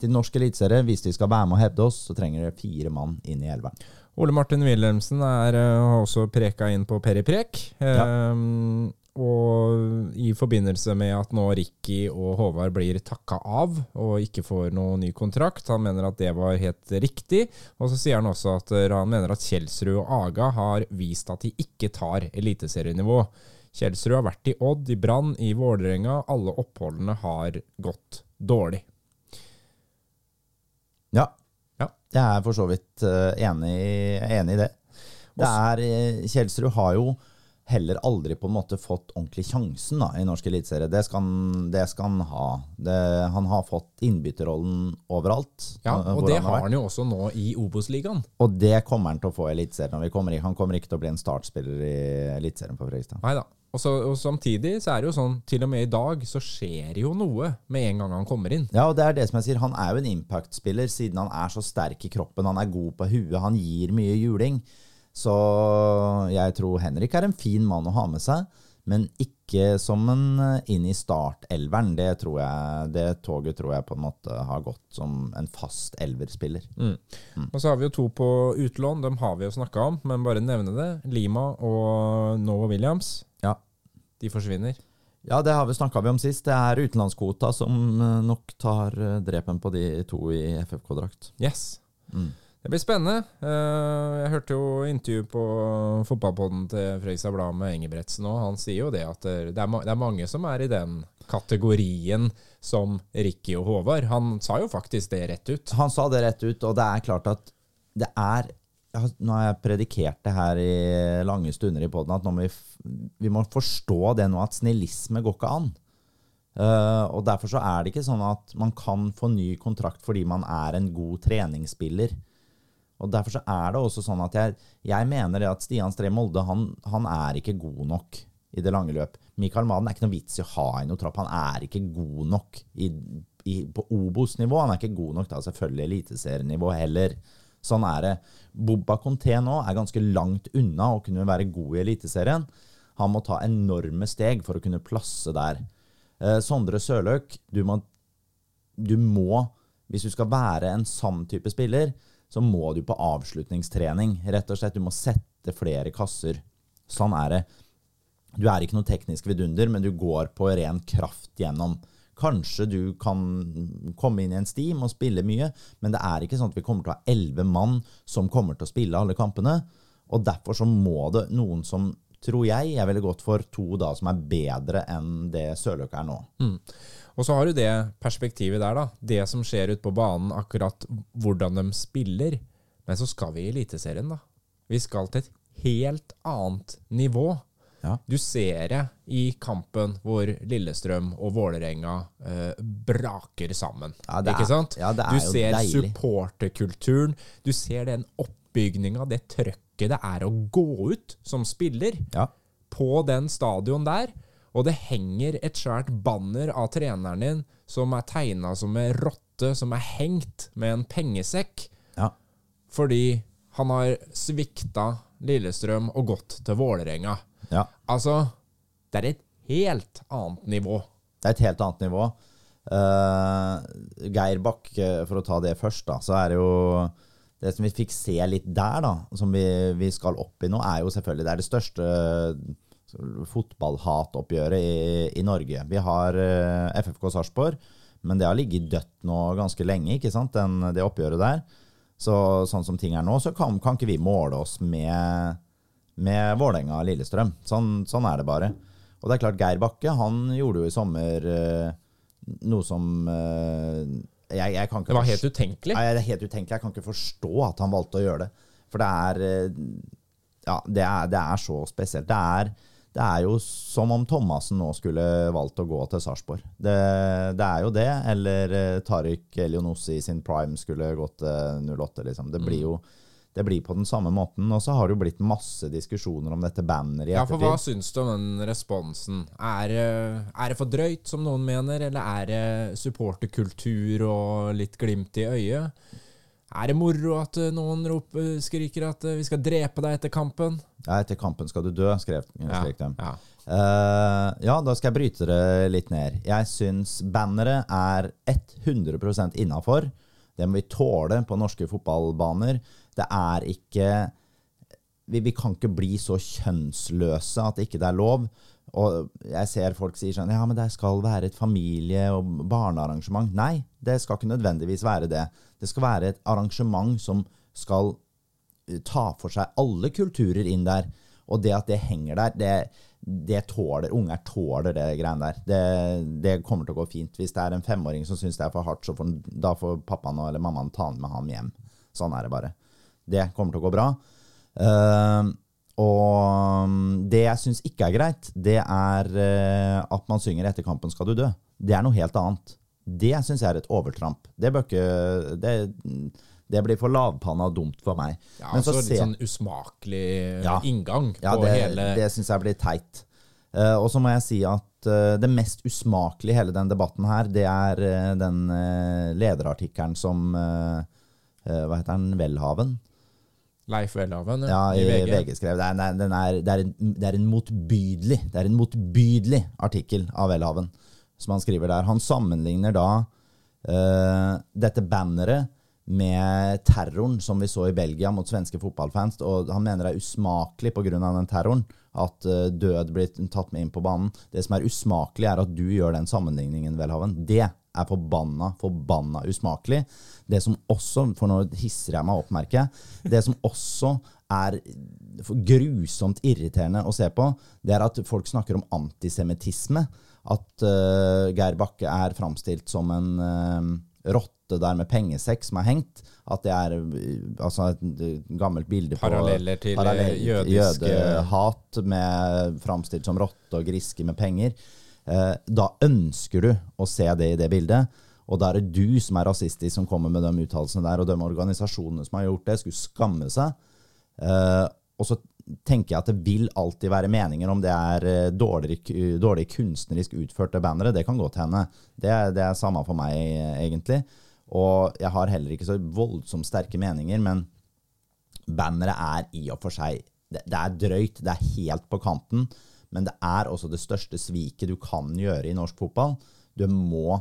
Til norsk eliteserie, hvis de skal være med og hevde oss, så trenger det fire mann inn i elveren. Ole Martin Wilhelmsen er, eh, har også preka inn på Periprek. Ja. Um, og i forbindelse med at nå Ricky og Håvard blir takka av og ikke får noen ny kontrakt, han mener at det var helt riktig. Og så sier han også at eh, han mener at Kjelsrud og Aga har vist at de ikke tar eliteserienivå. Kjelsrud har vært i Odd, i Brann, i Vålerenga. Alle oppholdene har gått dårlig. Ja. Ja. Jeg er for så vidt eh, enig, enig i det. Det er, eh, Kjelsrud har jo heller aldri på en måte fått ordentlig sjansen da, i norsk eliteserie. Det, det skal han ha. Det, han har fått innbytterrollen overalt. Ja, eh, Og det har har han jo også nå i Obos-ligaen. Og det kommer han til å få i Eliteserien. når vi kommer i- Han kommer ikke til å bli en startspiller i Eliteserien på Fredrikstad. Nei da. Og, så, og samtidig så er det jo sånn, til og med i dag så skjer jo noe med en gang han kommer inn. Ja, og det er det som jeg sier. Han er jo en impact-spiller siden han er så sterk i kroppen. Han er god på huet, han gir mye juling. Så jeg tror Henrik er en fin mann å ha med seg, men ikke som en eh, inn i startelveren. Det, tror jeg, det toget tror jeg på en måte har gått som en fast elverspiller. Og så har vi jo to på utlån, dem har vi jo snakka om, men bare nevne det. Lima og Noah Williams. De forsvinner. Ja, det har vi snakka om sist. Det er utenlandskvota som eh, nok tar eh, drepen på de to i FFK-drakt. Yes. Mm. Det blir spennende. Eh, Jeg hørte jo intervju på fotballpodden til Fredrikstad Blad med Engebretsen òg. Han sier jo det at det er, mange som er i den kategorien som Ricky og Håvard. Han sa jo faktisk det rett ut. Han sa det rett ut, og det er klart at det er Nå har jeg predikert det her i lange stunder i poden, at må vi, vi må forstå det nå at snillisme går ikke an. Uh, og Derfor så er det ikke sånn at man kan få ny kontrakt fordi man er en god treningsspiller. Og Derfor så er det også sånn at jeg, jeg mener at Stian Stree Molde han, han er ikke god nok i det lange løp. Mikael Maden er ikke noe vits i å ha i noe trapp. Han er ikke god nok i, i, på Obos-nivå. Han er ikke god nok da selvfølgelig eliteserienivå heller. Sånn er det. Bobba Conté nå er ganske langt unna å kunne være god i Eliteserien. Han må ta enorme steg for å kunne plasse der. Eh, Sondre Sørløk, du må, du må Hvis du skal være en sann type spiller, så må du på avslutningstrening. Rett og slett, Du må sette flere kasser. Sånn er det. Du er ikke noe teknisk vidunder, men du går på ren kraft gjennom. Kanskje du kan komme inn i en steam og spille mye, men det er ikke sånn at vi kommer til å ha elleve mann som kommer til å spille alle kampene. Og derfor så må det noen som, tror jeg, er veldig godt for to da som er bedre enn det Sørløkka er nå. Og så har du det perspektivet der, da. Det som skjer ute på banen, akkurat hvordan de spiller. Men så skal vi i Eliteserien, da. Vi skal til et helt annet nivå. Ja. Du ser det i kampen hvor Lillestrøm og Vålerenga eh, braker sammen. Ja, det ikke er- sant? ja, er du ser supporterkulturen. Du ser den oppbygninga, det trøkket det er å gå ut som spiller på den stadion der, og det henger et svært banner av treneren din som er tegna som en rotte som er hengt med en pengesekk, ja. fordi han har svikta Lillestrøm og gått til Vålerenga. Ja. Altså, det er et helt annet nivå. Det er et helt annet nivå. Uh, eh, for å ta det først, da, så er det jo Det som vi fikk se litt der, da, som vi, vi skal opp i nå, er jo selvfølgelig Det er det største eh, fotballhatoppgjøret i, i Norge. Vi har uh, FFK Sarpsborg, men det har ligget dødt nå ganske lenge, ikke sant, den, det oppgjøret der. Så sånn som ting er nå, så kan, kan ikke vi måle oss med, med Vålerenga og Lillestrøm. Sånn, sånn er det bare. Og det er klart, Geir Bakke han gjorde jo i sommer eh, noe som eh, jeg, jeg Det var helt utenkelig. Nei, det er helt utenkelig. Jeg kan ikke forstå at han valgte å gjøre det. For det er eh, Ja, det er, det er så spesielt. Det er, det er jo som om Thomassen nå skulle valgt å gå til Sarpsborg. Det, det er jo det. Eller Tariq Elionossi i sin prime skulle gått til 08, liksom. Det blir jo det blir på den samme måten. Og så har det jo blitt masse diskusjoner om dette banneret i ettertid. Ja, for hva syns du om den responsen? Er, det- er det for drøyt, som noen mener, eller er det supporterkultur og litt glimt i øyet? Er det moro at eh, noen roper, skriker at eh, vi skal drepe deg etter kampen? Ja, etter kampen skal du dø, skrev, skrek de. ja. Uh, ja, da skal jeg bryte det litt ned. Jeg syns banneret er 100% innafor. Det må vi tåle på norske fotballbaner. Det er ikke vi, vi kan ikke bli så kjønnsløse at ikke det er lov. Og jeg ser folk sier sånn Ja, men det skal være et familie- og barnearrangement. Nei, det skal ikke nødvendigvis være det. Det skal være et arrangement som skal eh, ta for seg alle kulturer inn der. Og det at det henger der, det, det tåler unger tåler det greiene der. Det, det kommer til å gå fint. Hvis det er en femåring som syns det er for hardt, så får, da får pappaen eller mammaen ta med ham hjem. Sånn er det bare. Det kommer til å gå bra. Uh, og det jeg syns ikke er greit, det er eh, at man synger 'Etter kampen skal du dø'. Det er noe helt annet. Det syns jeg er et overtramp. Det bør ikke Det, blir for lavpanna og dumt for meg. Ja, Men så altså litt sånn usmakelig eh, Ja. inngang ja, på det, hele det syns jeg blir teit. Uh, og så må jeg si at uh, det mest usmakelige i hele den debatten her, det er uh, den lederartikkelen som Hva heter den? Welhaven? Leif Welhaven Ja, i, VG. VG skrev. Det er, den er, det, er en, det er en motbydelig Det er en motbydelig artikkel av Welhaven som han skriver der. Han sammenligner da dette banneret med terroren som vi så i Belgia mot svenske fotballfans. Og han mener det er usmakelig pga. den terroren at uh, død blir tatt med inn på banen. Det som er usmakelig, er at du gjør den sammenligningen, Welhaven. Det er forbanna, forbanna usmakelig. Det som også, for nå hisser jeg meg opp, merker jeg, det som også er grusomt irriterende å se på, det er at folk snakker om antisemittisme. At uh, Geir Bakke er framstilt som en uh, rotte der med pengesekk som er hengt. At det er altså, et gammelt bilde på Paralleller til parallell, jødiske jødehat med framstilt som rotte og griske med penger. Eh, da ønsker du å se det i det bildet. Og da er det du som er rasistisk som kommer med de uttalelsene der. Og de organisasjonene som har gjort det, skulle skamme seg. Eh, og så tenker jeg at det vil alltid være meninger om det er eh, dårlig, dårlig kunstnerisk utførte bannere. Det kan godt hende. Det, det er samme for meg, egentlig. Og jeg har heller ikke så voldsomt sterke meninger, men banneret er i og for seg det, det, er drøyt, det er helt på kanten, men det er også det største sviket du kan gjøre i norsk fotball. Du må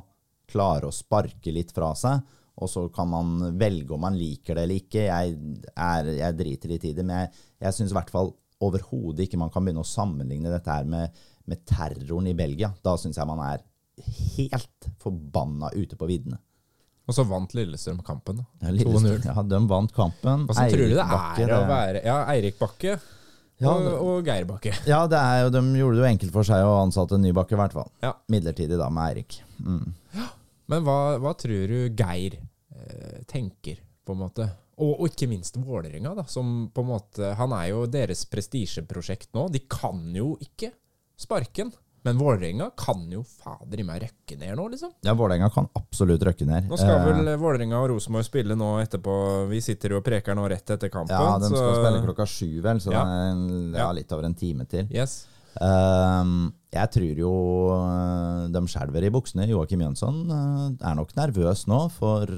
klare å sparke litt fra seg, og så kan man velge om man liker det eller ikke. Jeg, er, jeg driter litt i det, men jeg, jeg syns i hvert fall overhodet ikke man kan begynne å sammenligne dette her med, med terroren i Belgia. Da syns jeg man er helt forbanna ute på viddene. Og så vant Lillestrøm kampen. Ja, Lillestrøm, ja, de vant kampen. Hva tror du det Bakke, er å være Ja, Eirik Bakke ja, og, og, Geir Bakke. Ja, det er jo, de gjorde det jo enkelt for seg å ansette en ny Bakke, i hvert fall. Ja. Midlertidig da, med Eirik. Mm. Men hva, hva, tror du Geir eh, tenker, på en måte? Og, og ikke minst Vålerenga, da, som på en måte Han er jo deres prestisjeprosjekt nå. De kan jo ikke sparken. Men Vålerenga kan jo fader i meg røkke ned nå, liksom. Ja, Vålerenga kan absolutt røkke ned. Nå skal eh. vel Vålerenga og Rosenborg spille nå etterpå. Vi sitter jo og preker nå rett etter kampen. Ja, de skal så... spille klokka sju, vel, så ja. det er en, ja, litt over en time til. Yes. Um, jeg tror jo uh, de skjelver i buksene. Joakim Jønsson uh, er nok nervøs nå for,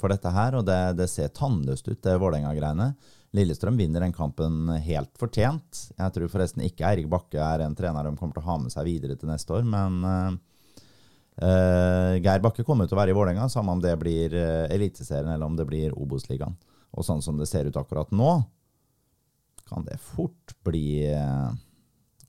for dette her, og det, det ser tannløst ut, det Vålerenga-greiene. Lillestrøm vinner den kampen helt fortjent. Jeg tror forresten ikke Eirik Bakke er en trener de kommer til å ha med seg videre til neste år, men uh, Geir Bakke kommer til å være i Vålerenga, samme om det blir uh, Eliteserien eller om det blir Obos-ligaen. Og sånn som det ser ut akkurat nå, kan det fort bli uh,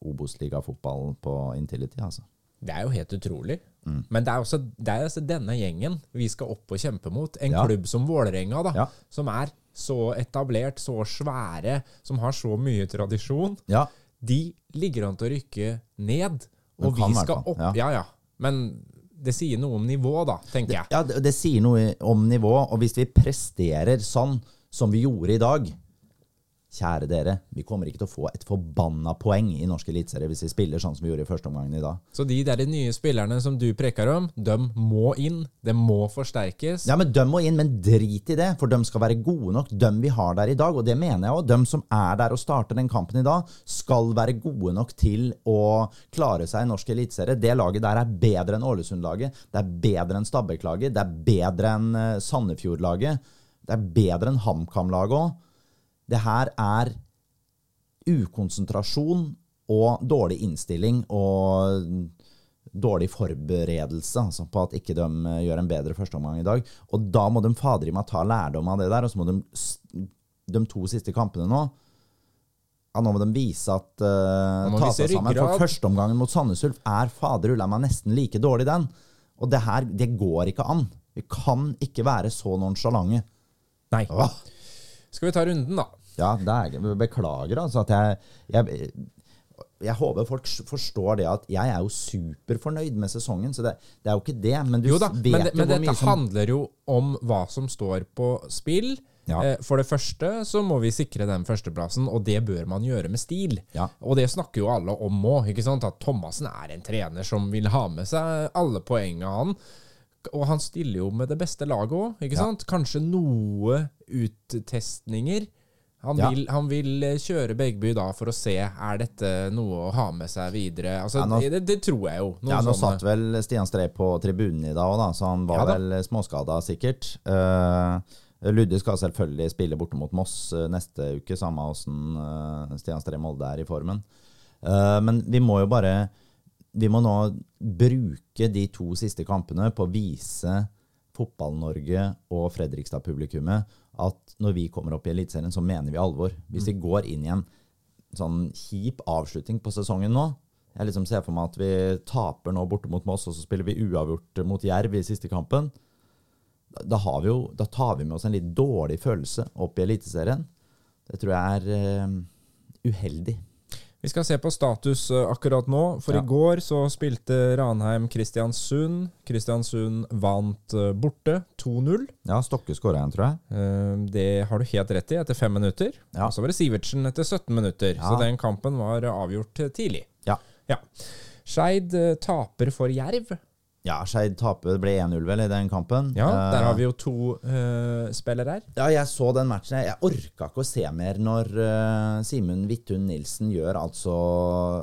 Obos-ligafotball på Intility, altså. Det er jo helt utrolig. Mm. Men det er, også, det er også, denne gjengen vi skal opp og kjempe mot. En ja. klubb som Vålerenga, da, ja. som er så etablert, så svære, som har så mye tradisjon, ja. de ligger an til å rykke ned. Og vi skal opp. Ja. ja, ja. Men det sier noe om nivå, da, tenker jeg. Ja, det, det sier noe om nivå. Og hvis vi presterer sånn som vi gjorde i dag, Kjære dere, vi kommer ikke til å få et forbanna poeng i norsk eliteserie hvis vi spiller sånn som vi gjorde i første omgang i dag. Så de der nye spillerne som du preker om, de må inn. Det må forsterkes. Ja, men de må inn, men drit i det. For de skal være gode nok, de vi har der i dag. Og det mener jeg òg. De som er der og starter den kampen i dag, skal være gode nok til å klare seg i norsk eliteserie. Det laget der er bedre enn Ålesund-laget. Det er bedre enn Stabæk-laget. Det er bedre enn eh, Sandefjord-laget. Det er bedre enn HamKam-laget òg. Det her er ukonsentrasjon og dårlig innstilling og dårlig forberedelse altså på at ikke de eh, gjør en bedre førsteomgang i dag. Og da må de fader i meg ta lærdom av det der, og så må de de to siste kampene nå ja, Nå må de vise at uh, Ta seg sammen. For førsteomgangen mot Sandnes Ulf er fader ulla meg nesten like dårlig, den. Og det her, det går ikke an. Vi kan ikke være så nonsjalante. Nei. Åh. Skal vi ta runden, da? Ja, det er, beklager altså at jeg, jeg, jeg håper folk forstår det at jeg er jo superfornøyd med sesongen. Så det, det er jo ikke det. Men du jo da, vet men, det, men dette som... handler jo om hva som står på spill. Ja. Eh, for det første så må vi sikre den førsteplassen, og det bør man gjøre med stil. Ja. Og det snakker jo alle om òg. At Thomassen er en trener som vil ha med seg alle poengene han. Og han stiller jo med det beste laget òg, ikke sant? Kanskje noe uttestninger. Han, ja. vil, han, vil, eh, kjøre Begby da for å se er dette noe å ha med seg videre. Altså, ja, nå, det, det, tror jeg jo. ja, Nå sånne. satt vel Stian Strei på tribunen i dag òg, så han var ja, vel småskada sikkert. Uh, Ludde skal selvfølgelig spille borte mot Moss neste uke, samme åssen uh, Stian Strei Molde er i formen. Uh, men vi må jo bare Vi må nå bruke de to siste kampene på å vise Fotball-Norge og Fredrikstad-publikummet at når vi kommer opp i Eliteserien, så mener vi alvor. Hvis vi går inn i en sånn kjip avslutning på sesongen nå Jeg liksom ser for meg at vi taper nå borte mot Moss, og så spiller vi uavgjort mot Jerv i siste kampen. Da, vi jo, da tar vi med oss en litt dårlig følelse opp i Eliteserien. Det tror jeg er uh, uheldig. Vi skal se på status eh, akkurat nå. For Ja. i går så spilte Ranheim Kristiansund. Kristiansund vant eh, borte 2-0. Ja, Stokke skåra igjen, tror jeg. Eh, Det har du helt rett i, etter fem minutter. Ja. Og så var det Sivertsen etter 17 minutter. Ja. Så den kampen var avgjort tidlig. Ja. Ja. Skeid taper for Jerv. Ja, Skeid taper. Det ble 1-0 vel i den kampen. Ja, Eh, Der har vi jo to uh, spillere her. Ja, jeg så den matchen. Jeg orka ikke å se mer når uh, Simen Vittun Nilsen gjør altså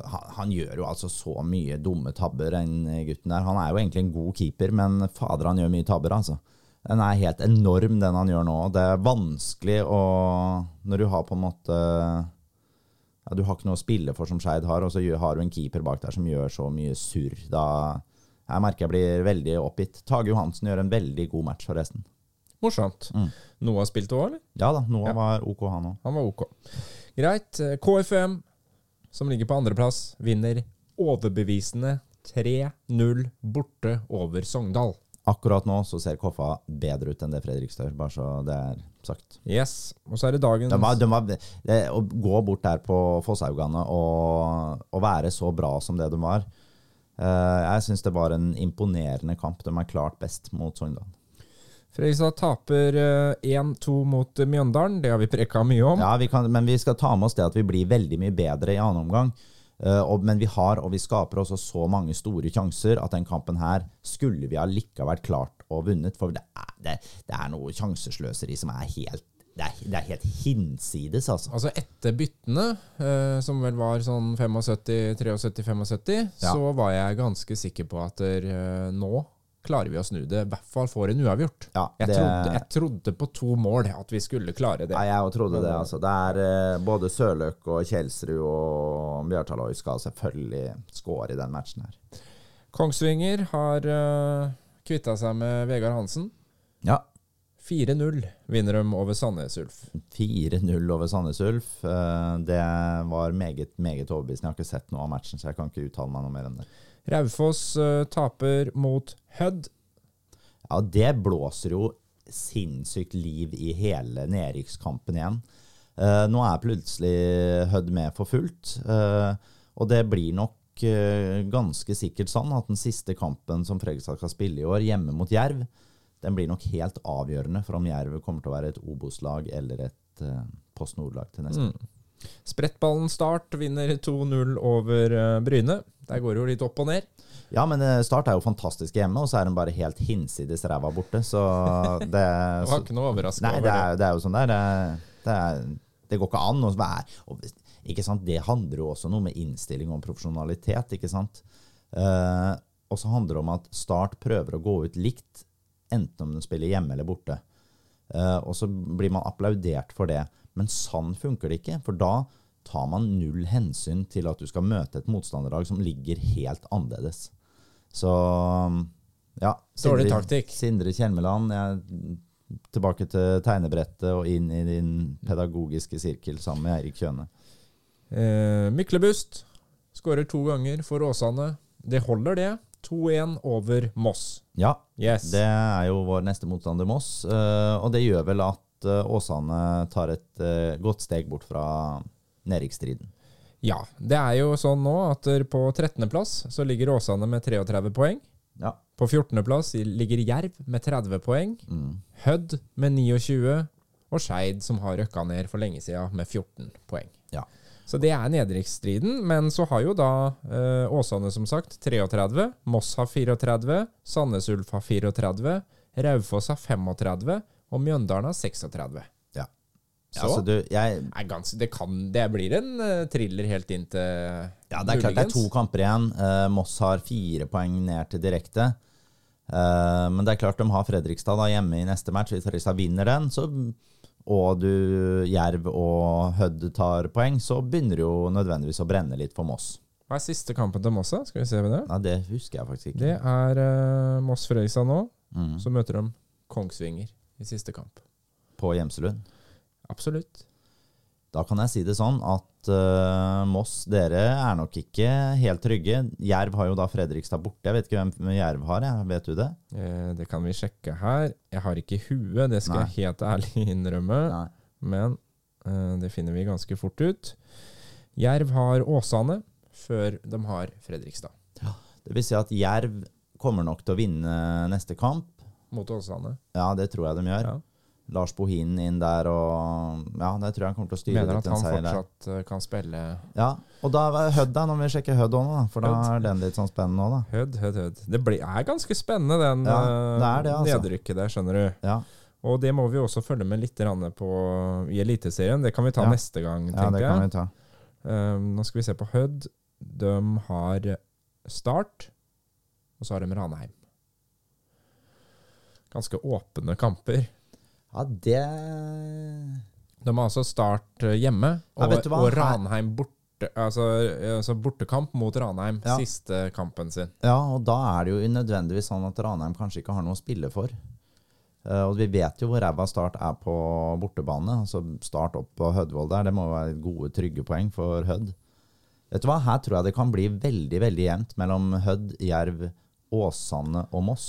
han, han gjør jo altså så mye dumme tabber, den gutten der. Han er jo egentlig en god keeper, men fader, han gjør mye tabber, altså. Den er helt enorm, den han gjør nå. Det er vanskelig å Når du har på en måte ja, Du har ikke noe å spille for som Skeid har, og så har du en keeper bak der som gjør så mye surr. Da jeg merker jeg blir veldig oppgitt. Tage Johansen gjør en veldig god match, forresten. Morsomt. Mm. Noah spilte òg, eller? Ja da, Noah Ja. var OK, han òg. Han var ok. Greit. Eh, KFM, som ligger på andreplass, vinner overbevisende 3-0 borte over Sogndal. Akkurat nå så ser Koffa bedre ut enn det Fredrikstad gjør, bare så det er sagt. Yes. Og så er det dagens De var, de var, å gå bort der på Fosshaugane og, og være så bra som det de var Jeg syns det var en imponerende kamp. De er klart best mot Sogndal. Fredrikstad taper eh, 1-2 mot eh, Mjøndalen. Det har vi preka mye om. Ja, vi kan, men vi skal ta med oss det at vi blir veldig mye bedre i annen omgang. Eh, men vi har, og vi skaper også så mange store sjanser at den kampen her skulle vi allikevel klart å vunnet. For det er, det, det er noe sjansesløseri som er helt det er, det er helt hinsides, altså. Altså etter byttene, eh, som vel var sånn 75-73-75, Ja. så var jeg ganske sikker på at eh, nå klarer vi å snu det. I hvert fall får en uavgjort. Ja, Jeg, trodde, jeg trodde på to mål at vi skulle klare det. Ja, jeg trodde det. altså. Det er eh, Både Sørløk og Kjelsrud og Bjørtaløy skal selvfølgelig score i den matchen her. Kongsvinger har uh, kvitta seg med Vegard Hansen. Ja. 4-0 vinner de over Sandnes Ulf. 4-0 over Sandnes Ulf. Eh, det var meget, meget overbevisende. Jeg har ikke sett noe av matchen, så jeg kan ikke uttale meg noe mer enn det. Raufoss eh, taper mot Hødd. Ja, det blåser jo sinnssykt liv i hele nedrykkskampen igjen. Eh, nå er plutselig Hødd med for fullt, og det blir nok ganske sikkert sånn at den siste kampen som Fredrikstad skal spille i år, hjemme mot Jerv, den blir nok helt avgjørende for om Jerv kommer til å være et Obos-lag eller et uh, Post Nord-lag til neste. Mm. Sprettballen Start vinner 2-0 over uh, Bryne. Der går det jo litt opp og ned. Ja, men eh, Start er jo fantastisk hjemme, og så er de bare helt hinsides ræva borte, så det Det var ikke noe overraskende Nei, over det er, det er jo sånn der. Det, det, er, det går ikke an. være- og, ikke sant? Det handler jo også noe med innstilling og profesjonalitet. ikke sant? Uh, og så handler det om at Start prøver å gå ut likt, enten om den spiller hjemme eller borte. Eh, og så blir man applaudert for det. Men sånn funker det ikke, for da tar man null hensyn til at du skal møte et motstanderlag som ligger helt annerledes. Så ja. Dårlig taktikk. Sindre Kjelmeland, jeg, tilbake til tegnebrettet og inn i din pedagogiske sirkel sammen med Eirik Kjøne. Eh, Myklebust skårer to ganger for Åsane. Det holder, det. 2-1 over Moss. Ja, Yes. det er jo vår neste motstander, Moss. eh, og det gjør vel at eh, Åsane tar et eh, godt steg bort fra nedrykksstriden. Ja. Det er jo sånn nå at på 13.-plass så ligger Åsane med 33 poeng. Ja. På 14.-plass ligger Jerv med 30 poeng. Mm. Hødd med 29. Og Skeid, som har røkka ned for lenge siden, med 14 poeng. Ja. Så det er nedrykksstriden. Men så har jo da eh, Åsane som sagt 33, Moss har 34, Sandnes Ulf har 34, Raufoss har 35, og Mjøndalen har 36. Ja. Så Altså, du, jeg, er gans, det, kan, det blir en uh, thriller helt inn til ja, det er klart det er to kamper igjen. Uh, Moss har fire poeng ned til direkte. Uh, men det er klart de har Fredrikstad da hjemme i neste match. Hvis Fredrikstad vinner den, så, og du Jerv og Hødd tar poeng, så begynner det jo nødvendigvis å brenne litt for Moss. Hva er siste kampen til Moss? Skal vi se ved det? Nei, det husker jeg faktisk ikke. Det er uh, Moss-Frøysa nå. Mm. Så møter de Kongsvinger i siste kamp. På Gjemselund. Absolutt. Da kan jeg si det sånn at uh, Moss, dere er nok ikke helt trygge. Jerv har jo da Fredrikstad borte. Jeg vet ikke hvem Jerv har, jeg. vet du det? Eh, det kan vi sjekke her. Jeg har ikke huet, det skal Nei. jeg helt ærlig innrømme. Nei. Men eh, det finner vi ganske fort ut. Jerv har Åsane før de har Fredrikstad. Det vil si at Jerv kommer nok til å vinne neste kamp. Mot Åsane. Ja, det tror jeg de gjør. Ja. Lars Bohin inn der og Ja, det tror jeg han kommer til å styre Mener at han fortsatt der. eh, kan spille Ja, og da er Hødd, da, når vi sjekker Hødd òg for da er den litt sånn spennende òg, da. Hødd, hødd, hødd. Det blir, er ganske spennende, den Ja, eh, det det, altså. nedrykket der, skjønner du. Ja, Og det må vi også følge med litt på i Eliteserien. Det kan vi ta Ja. neste gang, ja det kan vi ta. Um, nå skal vi se på Hødd. De har Start, og så har de Ranheim. Ganske åpne kamper. Ja, det De har altså Start eh, hjemme, og, ja, og Ranheim borte. Altså, altså bortekamp mot Ranheim, Ja. siste kampen sin. Ja, og da er det jo nødvendigvis sånn at Ranheim kanskje ikke har noe å spille for. Eh, og vi vet jo hvor ræva Start er på bortebane. Altså Start opp på Hødvold der, det må være gode, trygge poeng for Hødd. Vet du hva, her tror jeg det kan bli veldig, veldig jevnt mellom Hødd, Jerv, Åsane og Moss.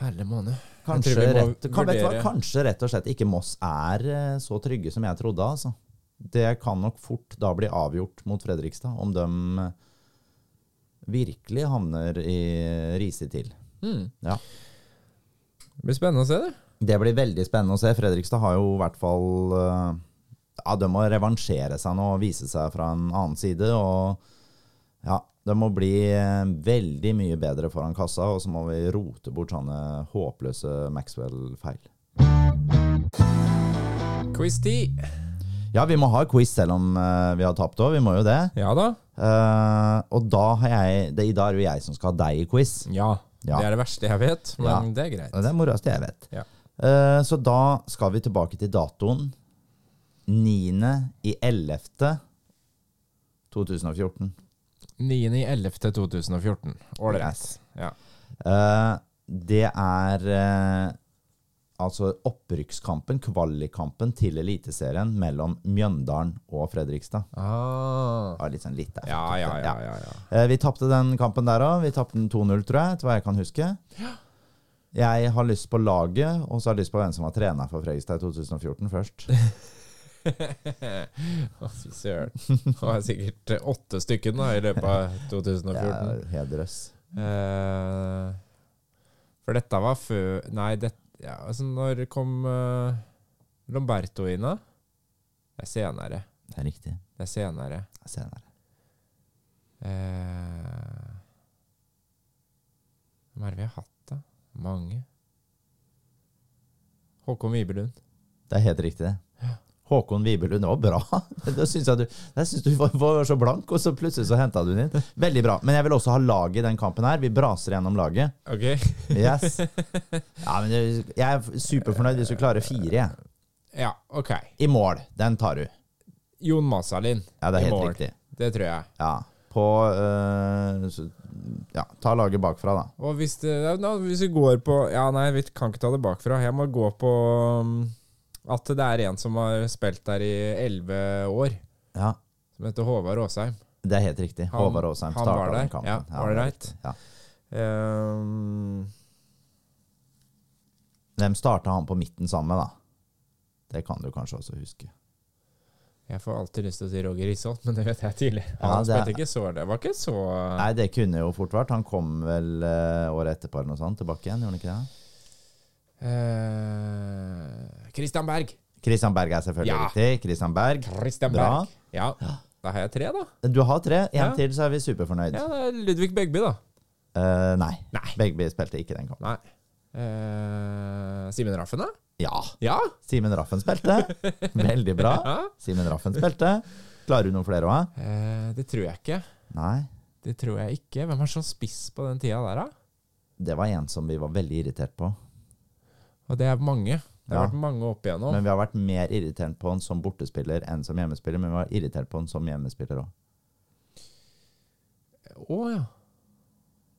Herlig måned. Kanskje, rett, kan, hva, kanskje rett og slett ikke Moss er eh, så trygge som jeg trodde. Altså. Det kan nok fort da bli avgjort mot Fredrikstad, om de virkelig havner i riset til. Mm. Ja. Det blir spennende å se, det. Det blir veldig spennende å se. Fredrikstad har jo i hvert fall eh, Ja, de må revansjere seg nå og vise seg fra en annen side. Og ja, de må bli eh, veldig mye bedre foran kassa, og så må vi rote bort sånne håpløse Maxwell-feil. Quiz-tid. Ja, vi må ha quiz selv om uh, vi har tapt òg. Vi må jo det. Ja da. Uh, og da har jeg det, I dag er det jeg som skal ha deg i quiz. Ja. Ja. Det er det verste jeg vet, men Ja. det er greit. Det er moroeste jeg vet. Ja. Uh, så da skal vi tilbake til datoen 9. i 11. 2014. 9.11.2014. Ålreit. Ja. Uh, det er uh, altså opprykkskampen, kvalikkampen til Eliteserien mellom Mjøndalen og Fredrikstad. Ah. var litt sånn litt der. Ja, ja, ja, ja, ja. Uh, Vi tapte den kampen der òg. Vi tapte den 2-0, tror jeg, etter hva jeg kan huske. Jeg har lyst på laget, og så har jeg lyst på hvem som var trener for Fredrikstad i 2014 først. Fy søren. Det var sikkert eh, åtte stykker da, i løpet av 2014. Det 2014. er helt drøss. Eh, for dette var før Nei, det, ja, altså når kom uh, Lomberto inn, da? Det er senere. Det er riktig. Det er senere. Det er senere. Eh, Hvem er det vi har hatt, da? Mange. Håkon Vibelund. Det er helt riktig, det. Håkon Wibelund, var bra. Da syns jeg du, synes du var, var så blank, og så plutselig så henta du den inn. Veldig bra. Men jeg vil også ha laget i den kampen her. Vi braser gjennom laget. Ok. Yes. Ja, men jeg er superfornøyd hvis du klarer fire. jeg. Ja, ok. I mål. Den tar du. Jon Masalin. Ja, det er helt riktig. Det tror jeg. Ja. På øh, Ja, ta laget bakfra, da. Og hvis, det, hvis vi går på Ja, nei, vi kan ikke ta det bakfra. Jeg må gå på um, at det er en som har spilt der i elleve år, Ja, som heter Håvard Aasheim. Det er helt riktig. Han- Håvard Aasheim starta var den kampen. Ja, det er ålreit. riktig. Ja. Um, Hvem starta han på midten sammen med, da? Det kan du kanskje også huske. jeg får alltid lyst til å si Roger Risholt, men det vet jeg tidligere. Ja, Han det er- spilte ikke så Det var ikke så Nei, det kunne jo fort vært. Han kom vel uh, året etterpå eller noe sånt tilbake igjen, gjorde han ikke det? Eh, Christian Berg. Christian Berg er selvfølgelig Ja. riktig. Christian Berg. Christian Bra. Berg. Ja. Da har jeg tre, da. Du har tre. En Ja. til, så er vi superfornøyd. Ja, det er Ludvig Begby, da. Uh, nei. Nei. Begby spilte ikke den kampen. Nei. Eh, Simen Raffen, da? Ja. Ja. Simen Raffen spilte. Veldig bra. ja. Simen Raffen spilte. Klarer du noen flere òg? Uh, det tror jeg ikke. Nei. Det tror jeg ikke. Hvem er sånn spiss på den tida der, da? Det var en som vi var veldig irritert på. Og det er mange. Det har Ja. vært mange opp igjennom. Men vi har vært mer irritert på han som bortespiller enn som hjemmespiller. Men vi var irritert på han som hjemmespiller òg. Å ja.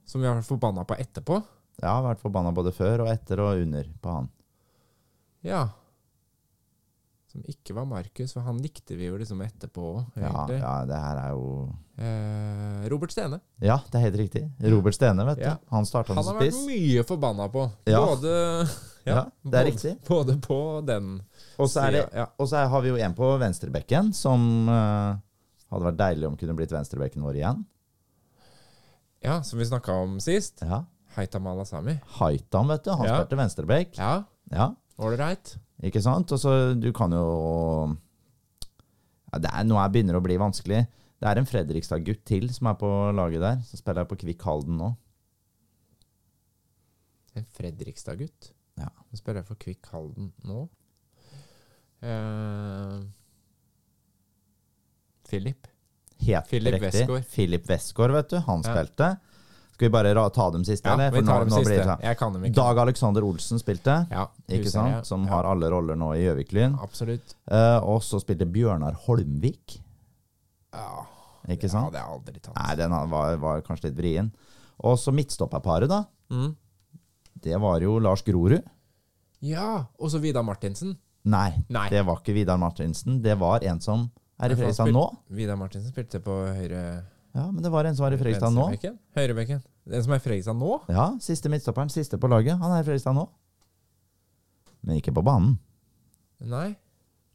Som vi har vært forbanna på etterpå? Ja, vært forbanna både før og etter og under på han. Ja. Som ikke var Markus, for han likte vi jo liksom etterpå òg, Ja, ja, det her er jo Eh, Robert Stene. Ja, det er helt riktig. Robert Stene, vet du. Ja. Han starta Han har vært mye forbanna på. Ja. Både Ja, det er både, riktig. Både på den. Og så har vi jo en på venstrebekken som uh, hadde vært deilig om kunne blitt venstrebekken vår igjen. ja, som vi snakka om sist. Ja. Haitam Alasami. Haitam, vet du. Han Ja. spilte venstrebekk. Ja, Ja, ålreit. ikke sant? Og så du kan jo ja, det er, Nå er- begynner å bli vanskelig. Det er en Fredrikstad-gutt til som er på laget der. Som spiller på Kvikk Halden nå. En Fredrikstad-gutt. Ja. Så spiller for Kvikk Halden nå. Uh, Philip. Helt Philip riktig. Westgård. Philip Westgård, vet du. Han Ja. spilte. Skal vi bare ta dem siste, Ja, eller? vi tar dem blir siste. Jeg kan dem ikke. Dag Alexander Olsen spilte, ja, ikke sant? jeg. Som Ja, har alle roller nå i Gjøvik-Lyn. Absolutt. Uh, og så spilte Bjørnar Holmvik, Ja, ikke ja sant? det har jeg aldri tatt. Nei, den var, var kanskje litt vrien. Og så midtstopperparet, da. Mm. Det var jo Lars Grorud. Ja, og så Vidar Martinsen. Nei, Nei. det var ikke Vidar Martinsen. Det var en som er i Fredrikstad nå. Vidar Martinsen spilte på høyre Ja, men det var en som var i Fredrikstad nå. Høyrebekken. Den som er Fredrikstad nå? Ja, siste midtstopperen, siste på laget. Han er Fredrikstad nå. Men ikke på banen. Nei.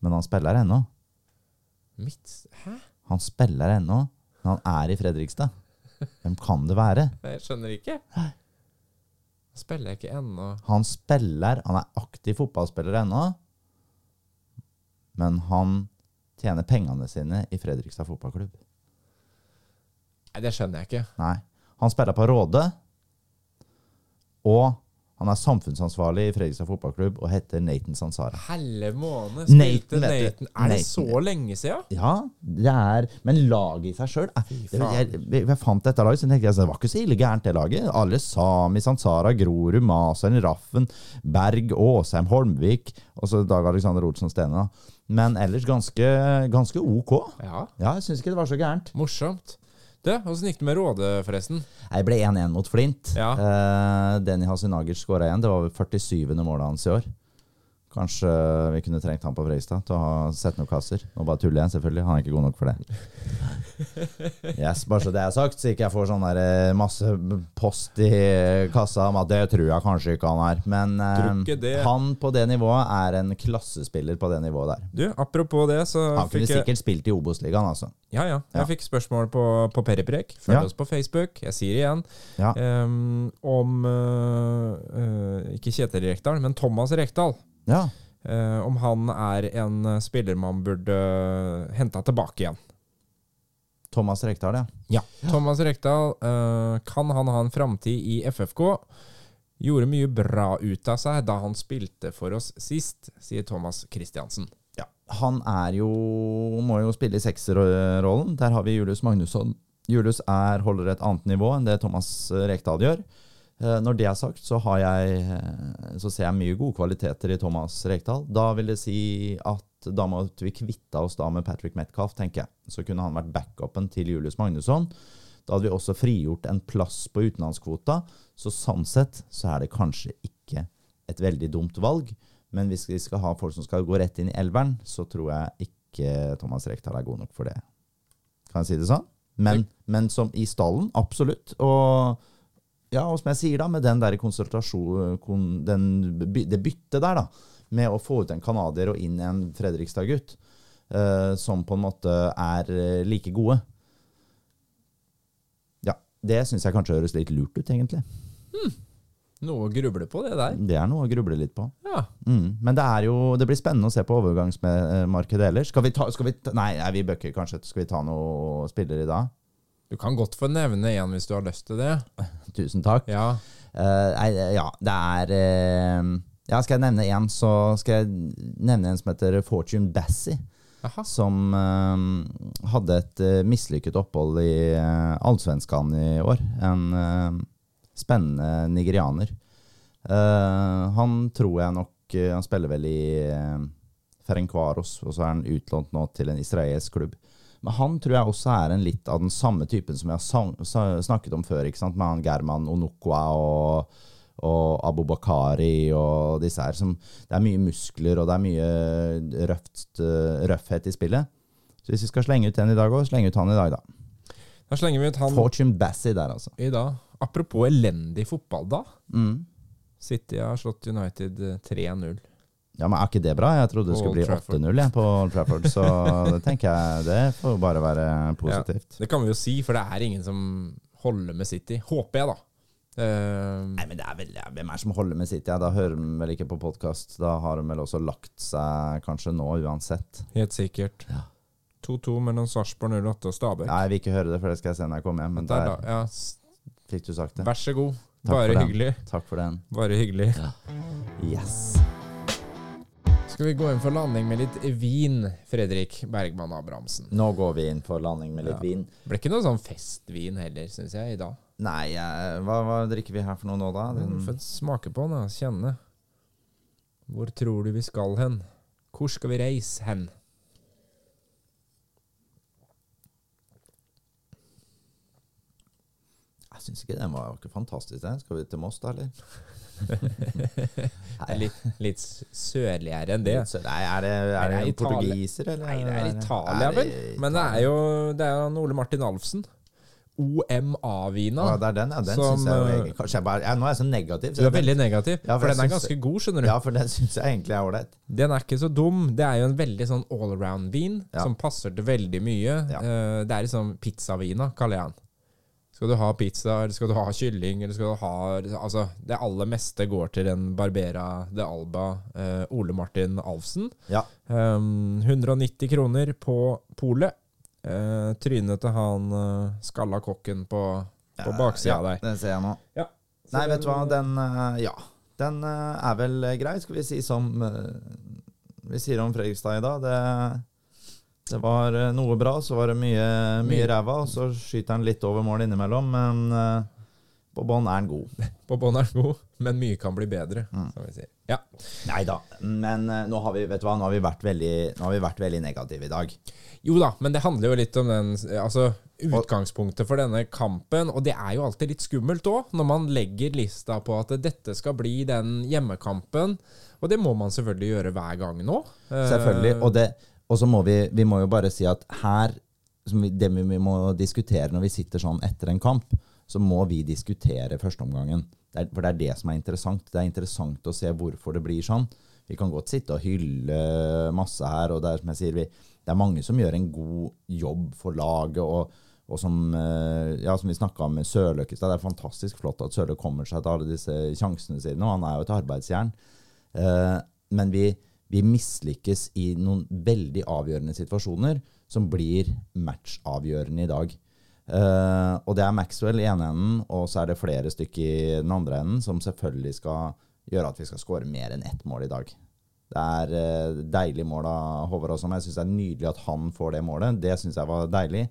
Men han spiller ennå. Midt... Hæ? Han spiller ennå, men han er i Fredrikstad. Hvem kan det være? Jeg skjønner ikke. Han Spiller ikke ennå Han spiller, han er aktiv fotballspiller ennå, men han tjener pengene sine i Fredrikstad fotballklubb. Nei, det skjønner jeg ikke. Nei. Han spiller på Råde, og han er samfunnsansvarlig i Fredrikstad fotballklubb og heter Nathan Sansara. Helle måne! Nathan, spilte vet. Nathan. Er det Nathan. så lenge siden? Ja, det er Men laget i seg sjøl jeg, jeg, fant dette laget, så tenkte jeg at det var ikke så ille gærent, det laget. Alle Sami, Sansara, Grorud, Maseren, Raffen, Berg, Åsheim, Holmvik og så Dag Alexander Olsen Stene. Men ellers ganske, ganske ok. Ja. Ja, jeg syns ikke det var så gærent. Morsomt. Du, åssen gikk det med Råde, forresten? Jeg ble 1-1 mot Flint. Ja. Uh, Denny Hasinagers skåra igjen. Det var 47. målet hans i år. Kanskje vi kunne trengt han på Frøystad til å ha sett noen kasser. Nå bare tuller jeg, selvfølgelig. Han er ikke god nok for det. Yes, Bare så det er sagt, så ikke jeg får sånn der eh, masse post i kassa om at det tror jeg kanskje ikke han er. Men eh, han på det nivået er en klassespiller på det nivået der. Du, apropos det, så Han kunne jeg sikkert spilt i Obos-ligaen, altså. Ja, ja. Jeg Ja. fikk spørsmål på, på Periprek. Følg Ja. oss på Facebook. Jeg sier det igjen. Ja. um, om uh, uh, Ikke Kjetil Rekdal, men Thomas Rekdal. Ja. Uh, om han er en eh, spiller man burde uh, henta tilbake igjen. Thomas Rekdal, ja. ja. Thomas Rekdal, uh, kan han ha en framtid i FFK? Gjorde mye bra ut av seg da han spilte for oss sist, sier Thomas Christiansen. Ja, han er jo må jo spille i sekserrollen. Der har vi Julius Magnusson. Julius er, holder et annet nivå enn det Thomas Rekdal gjør. Eh, Når det er sagt, så, har jeg, eh, så ser jeg mye gode kvaliteter i Thomas Rekdal. Da vil det si at da måtte vi kvitte oss da med Patrick Metcalf, tenker jeg. Så kunne han vært backupen til Julius Magnusson. Da hadde vi også frigjort en plass på utenlandskvota. Så sånn sett så er det kanskje ikke et veldig dumt valg. Men hvis vi skal ha folk som skal gå rett inn i elveren, så tror jeg ikke Thomas Rekdal er god nok for det. Kan jeg si det sånn? Men, men som i stallen, absolutt. Og ja, og som jeg sier da, med den der konsultasjon, kon, den, det byttet der, da, med å få ut en canadier og inn en Fredrikstad-gutt, eh, som på en måte er eh, like gode. Ja, det syns jeg kanskje høres litt lurt ut, egentlig. Noe å gruble på, det der. Det er noe å gruble litt på. Ja. Mm. Men det er jo, det blir spennende å se på overgangsmarkedet ellers. Skal vi ta, skal vi ta nei, vi bøkker kanskje. Skal vi ta noen spillere i dag? Du kan godt få nevne én hvis du har lyst til det. Tusen takk. Ja. uh, ja, det er uh, Ja, skal jeg nevne en, så skal jeg nevne en som heter Fortune Bassey. Aha. Som uh, hadde et mislykket opphold i uh, Allsvenskan i år. En spennende nigerianer. Han tror jeg nok Han spiller vel i Ferencvaros, og så er han utlånt nå til en israelsk klubb. Men han tror jeg også er en litt av den samme typen som jeg har snakket om før, ikke sant? med han German Onokwa og, og Abubakari og disse her. Som, det er mye muskler og det er mye røft, eh, røffhet i spillet. Så hvis vi skal slenge ut en i dag òg, slenge ut han i dag, da. Da slenger vi ut han Fortune Bassey der, altså. i dag. Apropos elendig fotball, da. Mm. City har slått United eh, 3-0. Ja, men Er ikke det bra? Jeg trodde det skulle bli 8-0 jeg, på Old Trafford. Så det tenker jeg det får bare være positivt. Det kan vi jo si, for det er ingen som holder med City. Håper jeg, da. Uh, Nei, men det er vel, ja, Hvem er det som holder med City? Ja, da hører de vel ikke på podkast. Da har de vel også lagt seg kanskje nå, uansett. helt sikkert. Ja. 2-2 mellom Sarpsborg 08 og Stabæk. Nei, jeg vil ikke høre det, for det skal jeg se når jeg kommer hjem. Men Der, der. Ja, fikk du sagt det. vær så god. Takk Bare den. hyggelig. Takk for den. Bare hyggelig. Yes. Skal vi gå inn for landing med litt vin, Fredrik Bergman Abrahamsen? Nå går vi inn for landing med litt Ja. vin. Det ble ikke noe sånn festvin heller, syns jeg, i dag. Nei, hva, hva drikker vi her for noe nå, da? Den, Få smake på den, da. Kjenne. Hvor tror du vi skal hen? Hvor skal vi reise hen? jeg syns ikke den var ikke fantastisk. Den. Skal vi til Moss, da, eller? Litt, litt sørligere enn det. Nei, er det, er det det er portugiser, eller? Nei, det er Italia, vel. Men det er jo det er Ole Martin Alfsen. OMA-vina. Ja, det er den, ja. Den Som, synes jeg jo eh, kanskje jeg bare, ja, Nå er jeg så negativ. så Du er den- veldig negativ, Ja, for for den er ganske god, skjønner du. Ja, for den syns jeg egentlig er ålreit. Den er ikke så dum. Det er jo en veldig sånn allround-vin Ja. som passer til veldig mye. Ja. Eh, Det er liksom pizzavina, kaller jeg den. Skal du ha pizza, eller skal du ha kylling, eller skal du ha Altså, det aller meste går til en Barbera de Alba eh, Ole Martin Alfsen. Ja. Um, 190 kroner på polet. Eh, trynet til han eh, skalla kokken på, på baksida ja, der. Den ser jeg nå. Ja. Nei, vet du hva, den- eh, Ja. Den eh, er vel eh, grei, skal vi si som eh, vi sier om Fredrikstad i dag. Det, det var eh, noe bra, så var det mye, mye ræva, og så skyter han litt over mål innimellom, men eh, på bånn er han god. På bånn er han god, men mye kan bli bedre, Mm. som vi sier. Ja. Nei da, men eh, nå har vi hva, nå har vi vært veldig, nå har vi vært veldig negative i dag. Jo da, men det handler jo litt om den Altså utgangspunktet for denne kampen. Og det er jo alltid litt skummelt òg, når man legger lista på at dette skal bli den hjemmekampen. Og det må man selvfølgelig gjøre hver gang nå. Selvfølgelig. Og, det, og så må vi, vi må jo bare si at her vi, Det vi må diskutere når vi sitter sånn etter en kamp, så må vi diskutere førsteomgangen. For det er det som er interessant. Det er interessant å se hvorfor det blir sånn. Vi kan godt sitte og hylle masse her, og det er som jeg sier, vi, det er mange som gjør en god jobb for laget. og og som, eh, ja, som vi snakka med Sørløkkestad, det er fantastisk flott at Sørløk kommer seg til alle disse sjansene sine. Og han er jo et arbeidsjern. Eh, men vi, vi mislykkes i noen veldig avgjørende situasjoner som blir matchavgjørende i dag. Uh, og det er Maxwell i ene enden, og så er det flere stykker i den andre enden som selvfølgelig skal gjøre at vi skal skåre mer enn ett mål i dag. Det er uh, deilig mål av Håvard også, men jeg syns det er nydelig at han får det målet. Det syns jeg var deilig.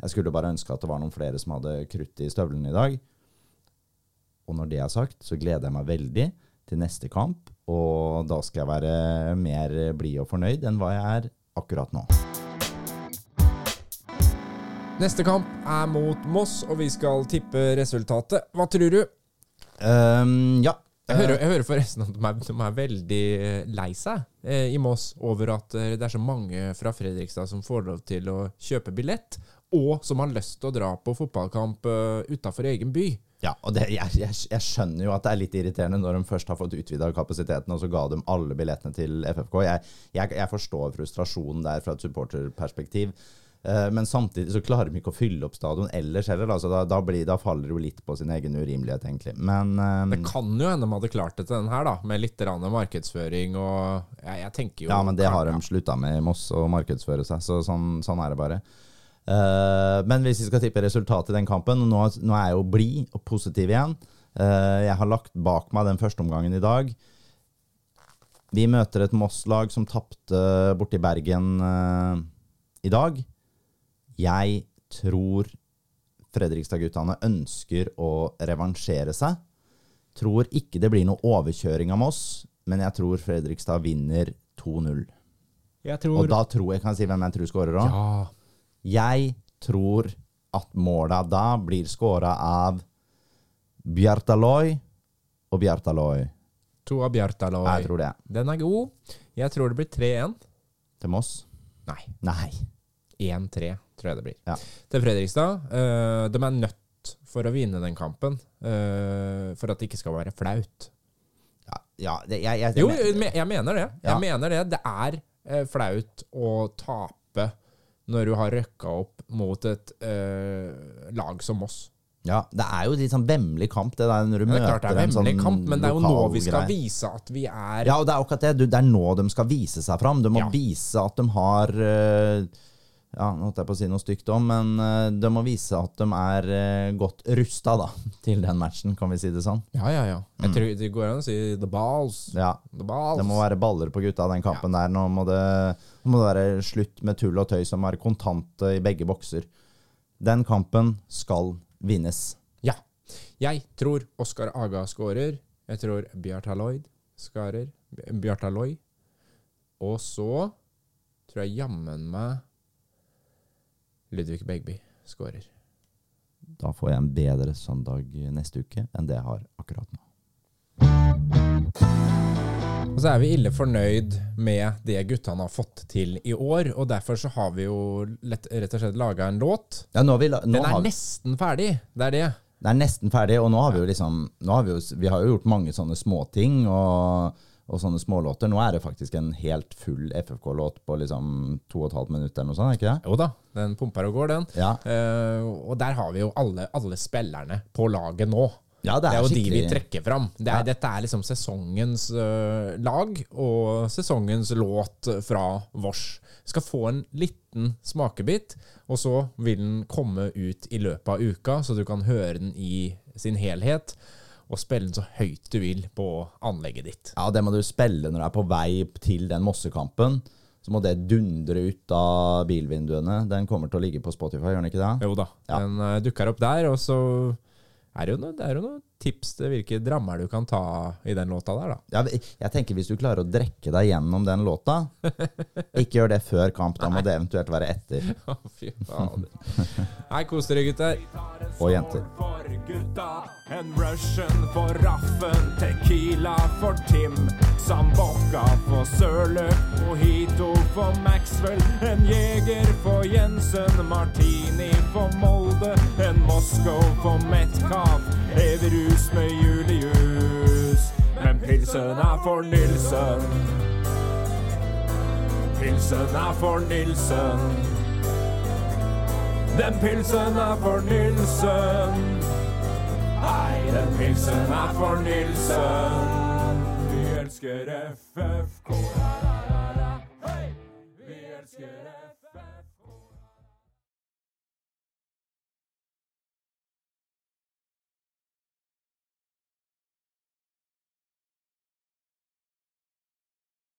Jeg skulle bare ønske at det var noen flere som hadde krutt i støvlene i dag. Og når det er sagt, så gleder jeg meg veldig til neste kamp. Og da skal jeg være mer blid og fornøyd enn hva jeg er akkurat nå. Neste kamp er mot Moss, og vi skal tippe resultatet. Hva tror du? Um, ja. Jeg hører, jeg hører forresten at de er, de er veldig eh, lei seg eh, i Moss over at eh, det er så mange fra Fredrikstad som får lov til å kjøpe billett, og som har lyst til å dra på fotballkamp uh, utafor egen by. Ja, og det, jeg, jeg, jeg skjønner jo at det er litt irriterende når de først har fått utvida kapasiteten, og så ga de alle billettene til FFK. Jeg, jeg, forstår frustrasjonen der fra et supporterperspektiv. Eh, Men samtidig så klarer de ikke å fylle opp stadion ellers heller. Altså da, da, blir, da faller det jo litt på sin egen urimelighet, egentlig. Men Det eh, kan jo hende de hadde klart det til den her, da, med litt markedsføring og ja, Jeg tenker jo Ja, men det har de slutta med i Moss, å markedsføre seg. Så sånn, sånn er det bare. Eh, men hvis vi skal tippe resultatet i den kampen nå, nå er jeg jo blid og positiv igjen. Eh, jeg har lagt bak meg den første omgangen i dag. Vi møter et Moss-lag som tapte borti Bergen eh, i dag. Jeg tror Fredrikstad-guttene ønsker å revansjere seg. Tror ikke det blir noe overkjøring av Moss, men jeg tror Fredrikstad vinner 2-0. Tror Og da tror jeg kan jeg si hvem jeg tror skårer òg. Ja. Jeg tror at måla da blir skåra av Bjartaloi og Bjartaloi. To av Bjartaloi. Jeg tror det. Den er god. Jeg tror det blir 3-1. Til Moss? Nei, Nei. 1-3 tror jeg det blir. Ja. Til Fredrikstad. Uh, de er nødt for å vinne den kampen uh, for at det ikke skal være flaut. Ja, ja det, jeg, jeg, Jo, jeg, jeg, jeg mener det. Jeg mener det. Det er uh, flaut å tape når du har røkka opp mot et eh, lag som Moss. ja, det er jo litt sånn vemmelig kamp, det der når du Det er klart det er en sånn kamp, men det er jo nå vi skal greie. vise at vi er Ja, og det er akkurat det. Det er nå de skal vise seg fram. De må Ja. vise at de har eh, Ja, nå holdt jeg på å si noe stygt om, men eh, de må vise at de er eh, godt rusta da, til den matchen, kan vi si det sånn. Ja, ja, ja. Jeg tror det går an å si the balls. Ja, The balls. Det må være baller på gutta, den kampen der. Nå må, det, nå må det være slutt med tull og tøy som er kontante i begge bokser. Den kampen skal vinnes. Ja. Jeg tror Oskar Aga skårer. Jeg tror Bjarta Lloyd skårer. Bjarta Loy. Og så tror jeg jammen meg Ludvig Begby skårer. Da får jeg en bedre søndag neste uke enn det jeg har akkurat nå. Og så er vi ille fornøyd med det guttene har fått til i år, og derfor så har vi jo lett, rett og slett laga en låt. Ja, vi, Den er vi, nesten ferdig. Det er det. Den er nesten ferdig, og nå har vi jo liksom har vi, jo, vi har jo gjort mange sånne småting og, og sånne smålåter. Nå er det faktisk en helt full FFK-låt på liksom to og et halvt minutt eller noe sånt, er ikke det? Jo da, den pumper og går, den. Ja, Uh, og der har vi jo alle, alle spillerne på laget nå. ja det Det er, jo jo de vi trekker fram. Det er, Ja. Dette er liksom sesongens uh, lag og sesongens låt fra Vårs. Skal få en liten smakebit, og så vil den komme ut i løpet av uka, så du kan høre den i sin helhet. Og spille den så høyt du vil på anlegget ditt. Ja, det må du spille når du er på vei til den Mossekampen. Så må det dundre ut av bilvinduene. Den kommer til å ligge på Spotify, gjør den ikke det? Jo da, Ja. den øh, dukker opp der, og så er det jo noe, det er jo noen tips til hvilke drammer du kan ta i den låta der, da. Ja, jeg tenker Hvis du klarer å drekke deg gjennom den låta Ikke gjør det før kamp, da må det eventuelt være etter. Å, Fy fader. Nei, kos dere, gutter. Og jenter. For gutta, en Russian for Raffen, Tequila for Tim, Sambocca for Sørløk, Mojito for Maxwell, en Jeger for Jensen, Martini for Molde, en Moscow for Metcalf, evig rus med Julius. Men pilsen er for Nilsen. Pilsen er for Nilsen. Den pilsen er for Nilsen. Hei, den pilsen er for Nilsen. Vi elsker FFK.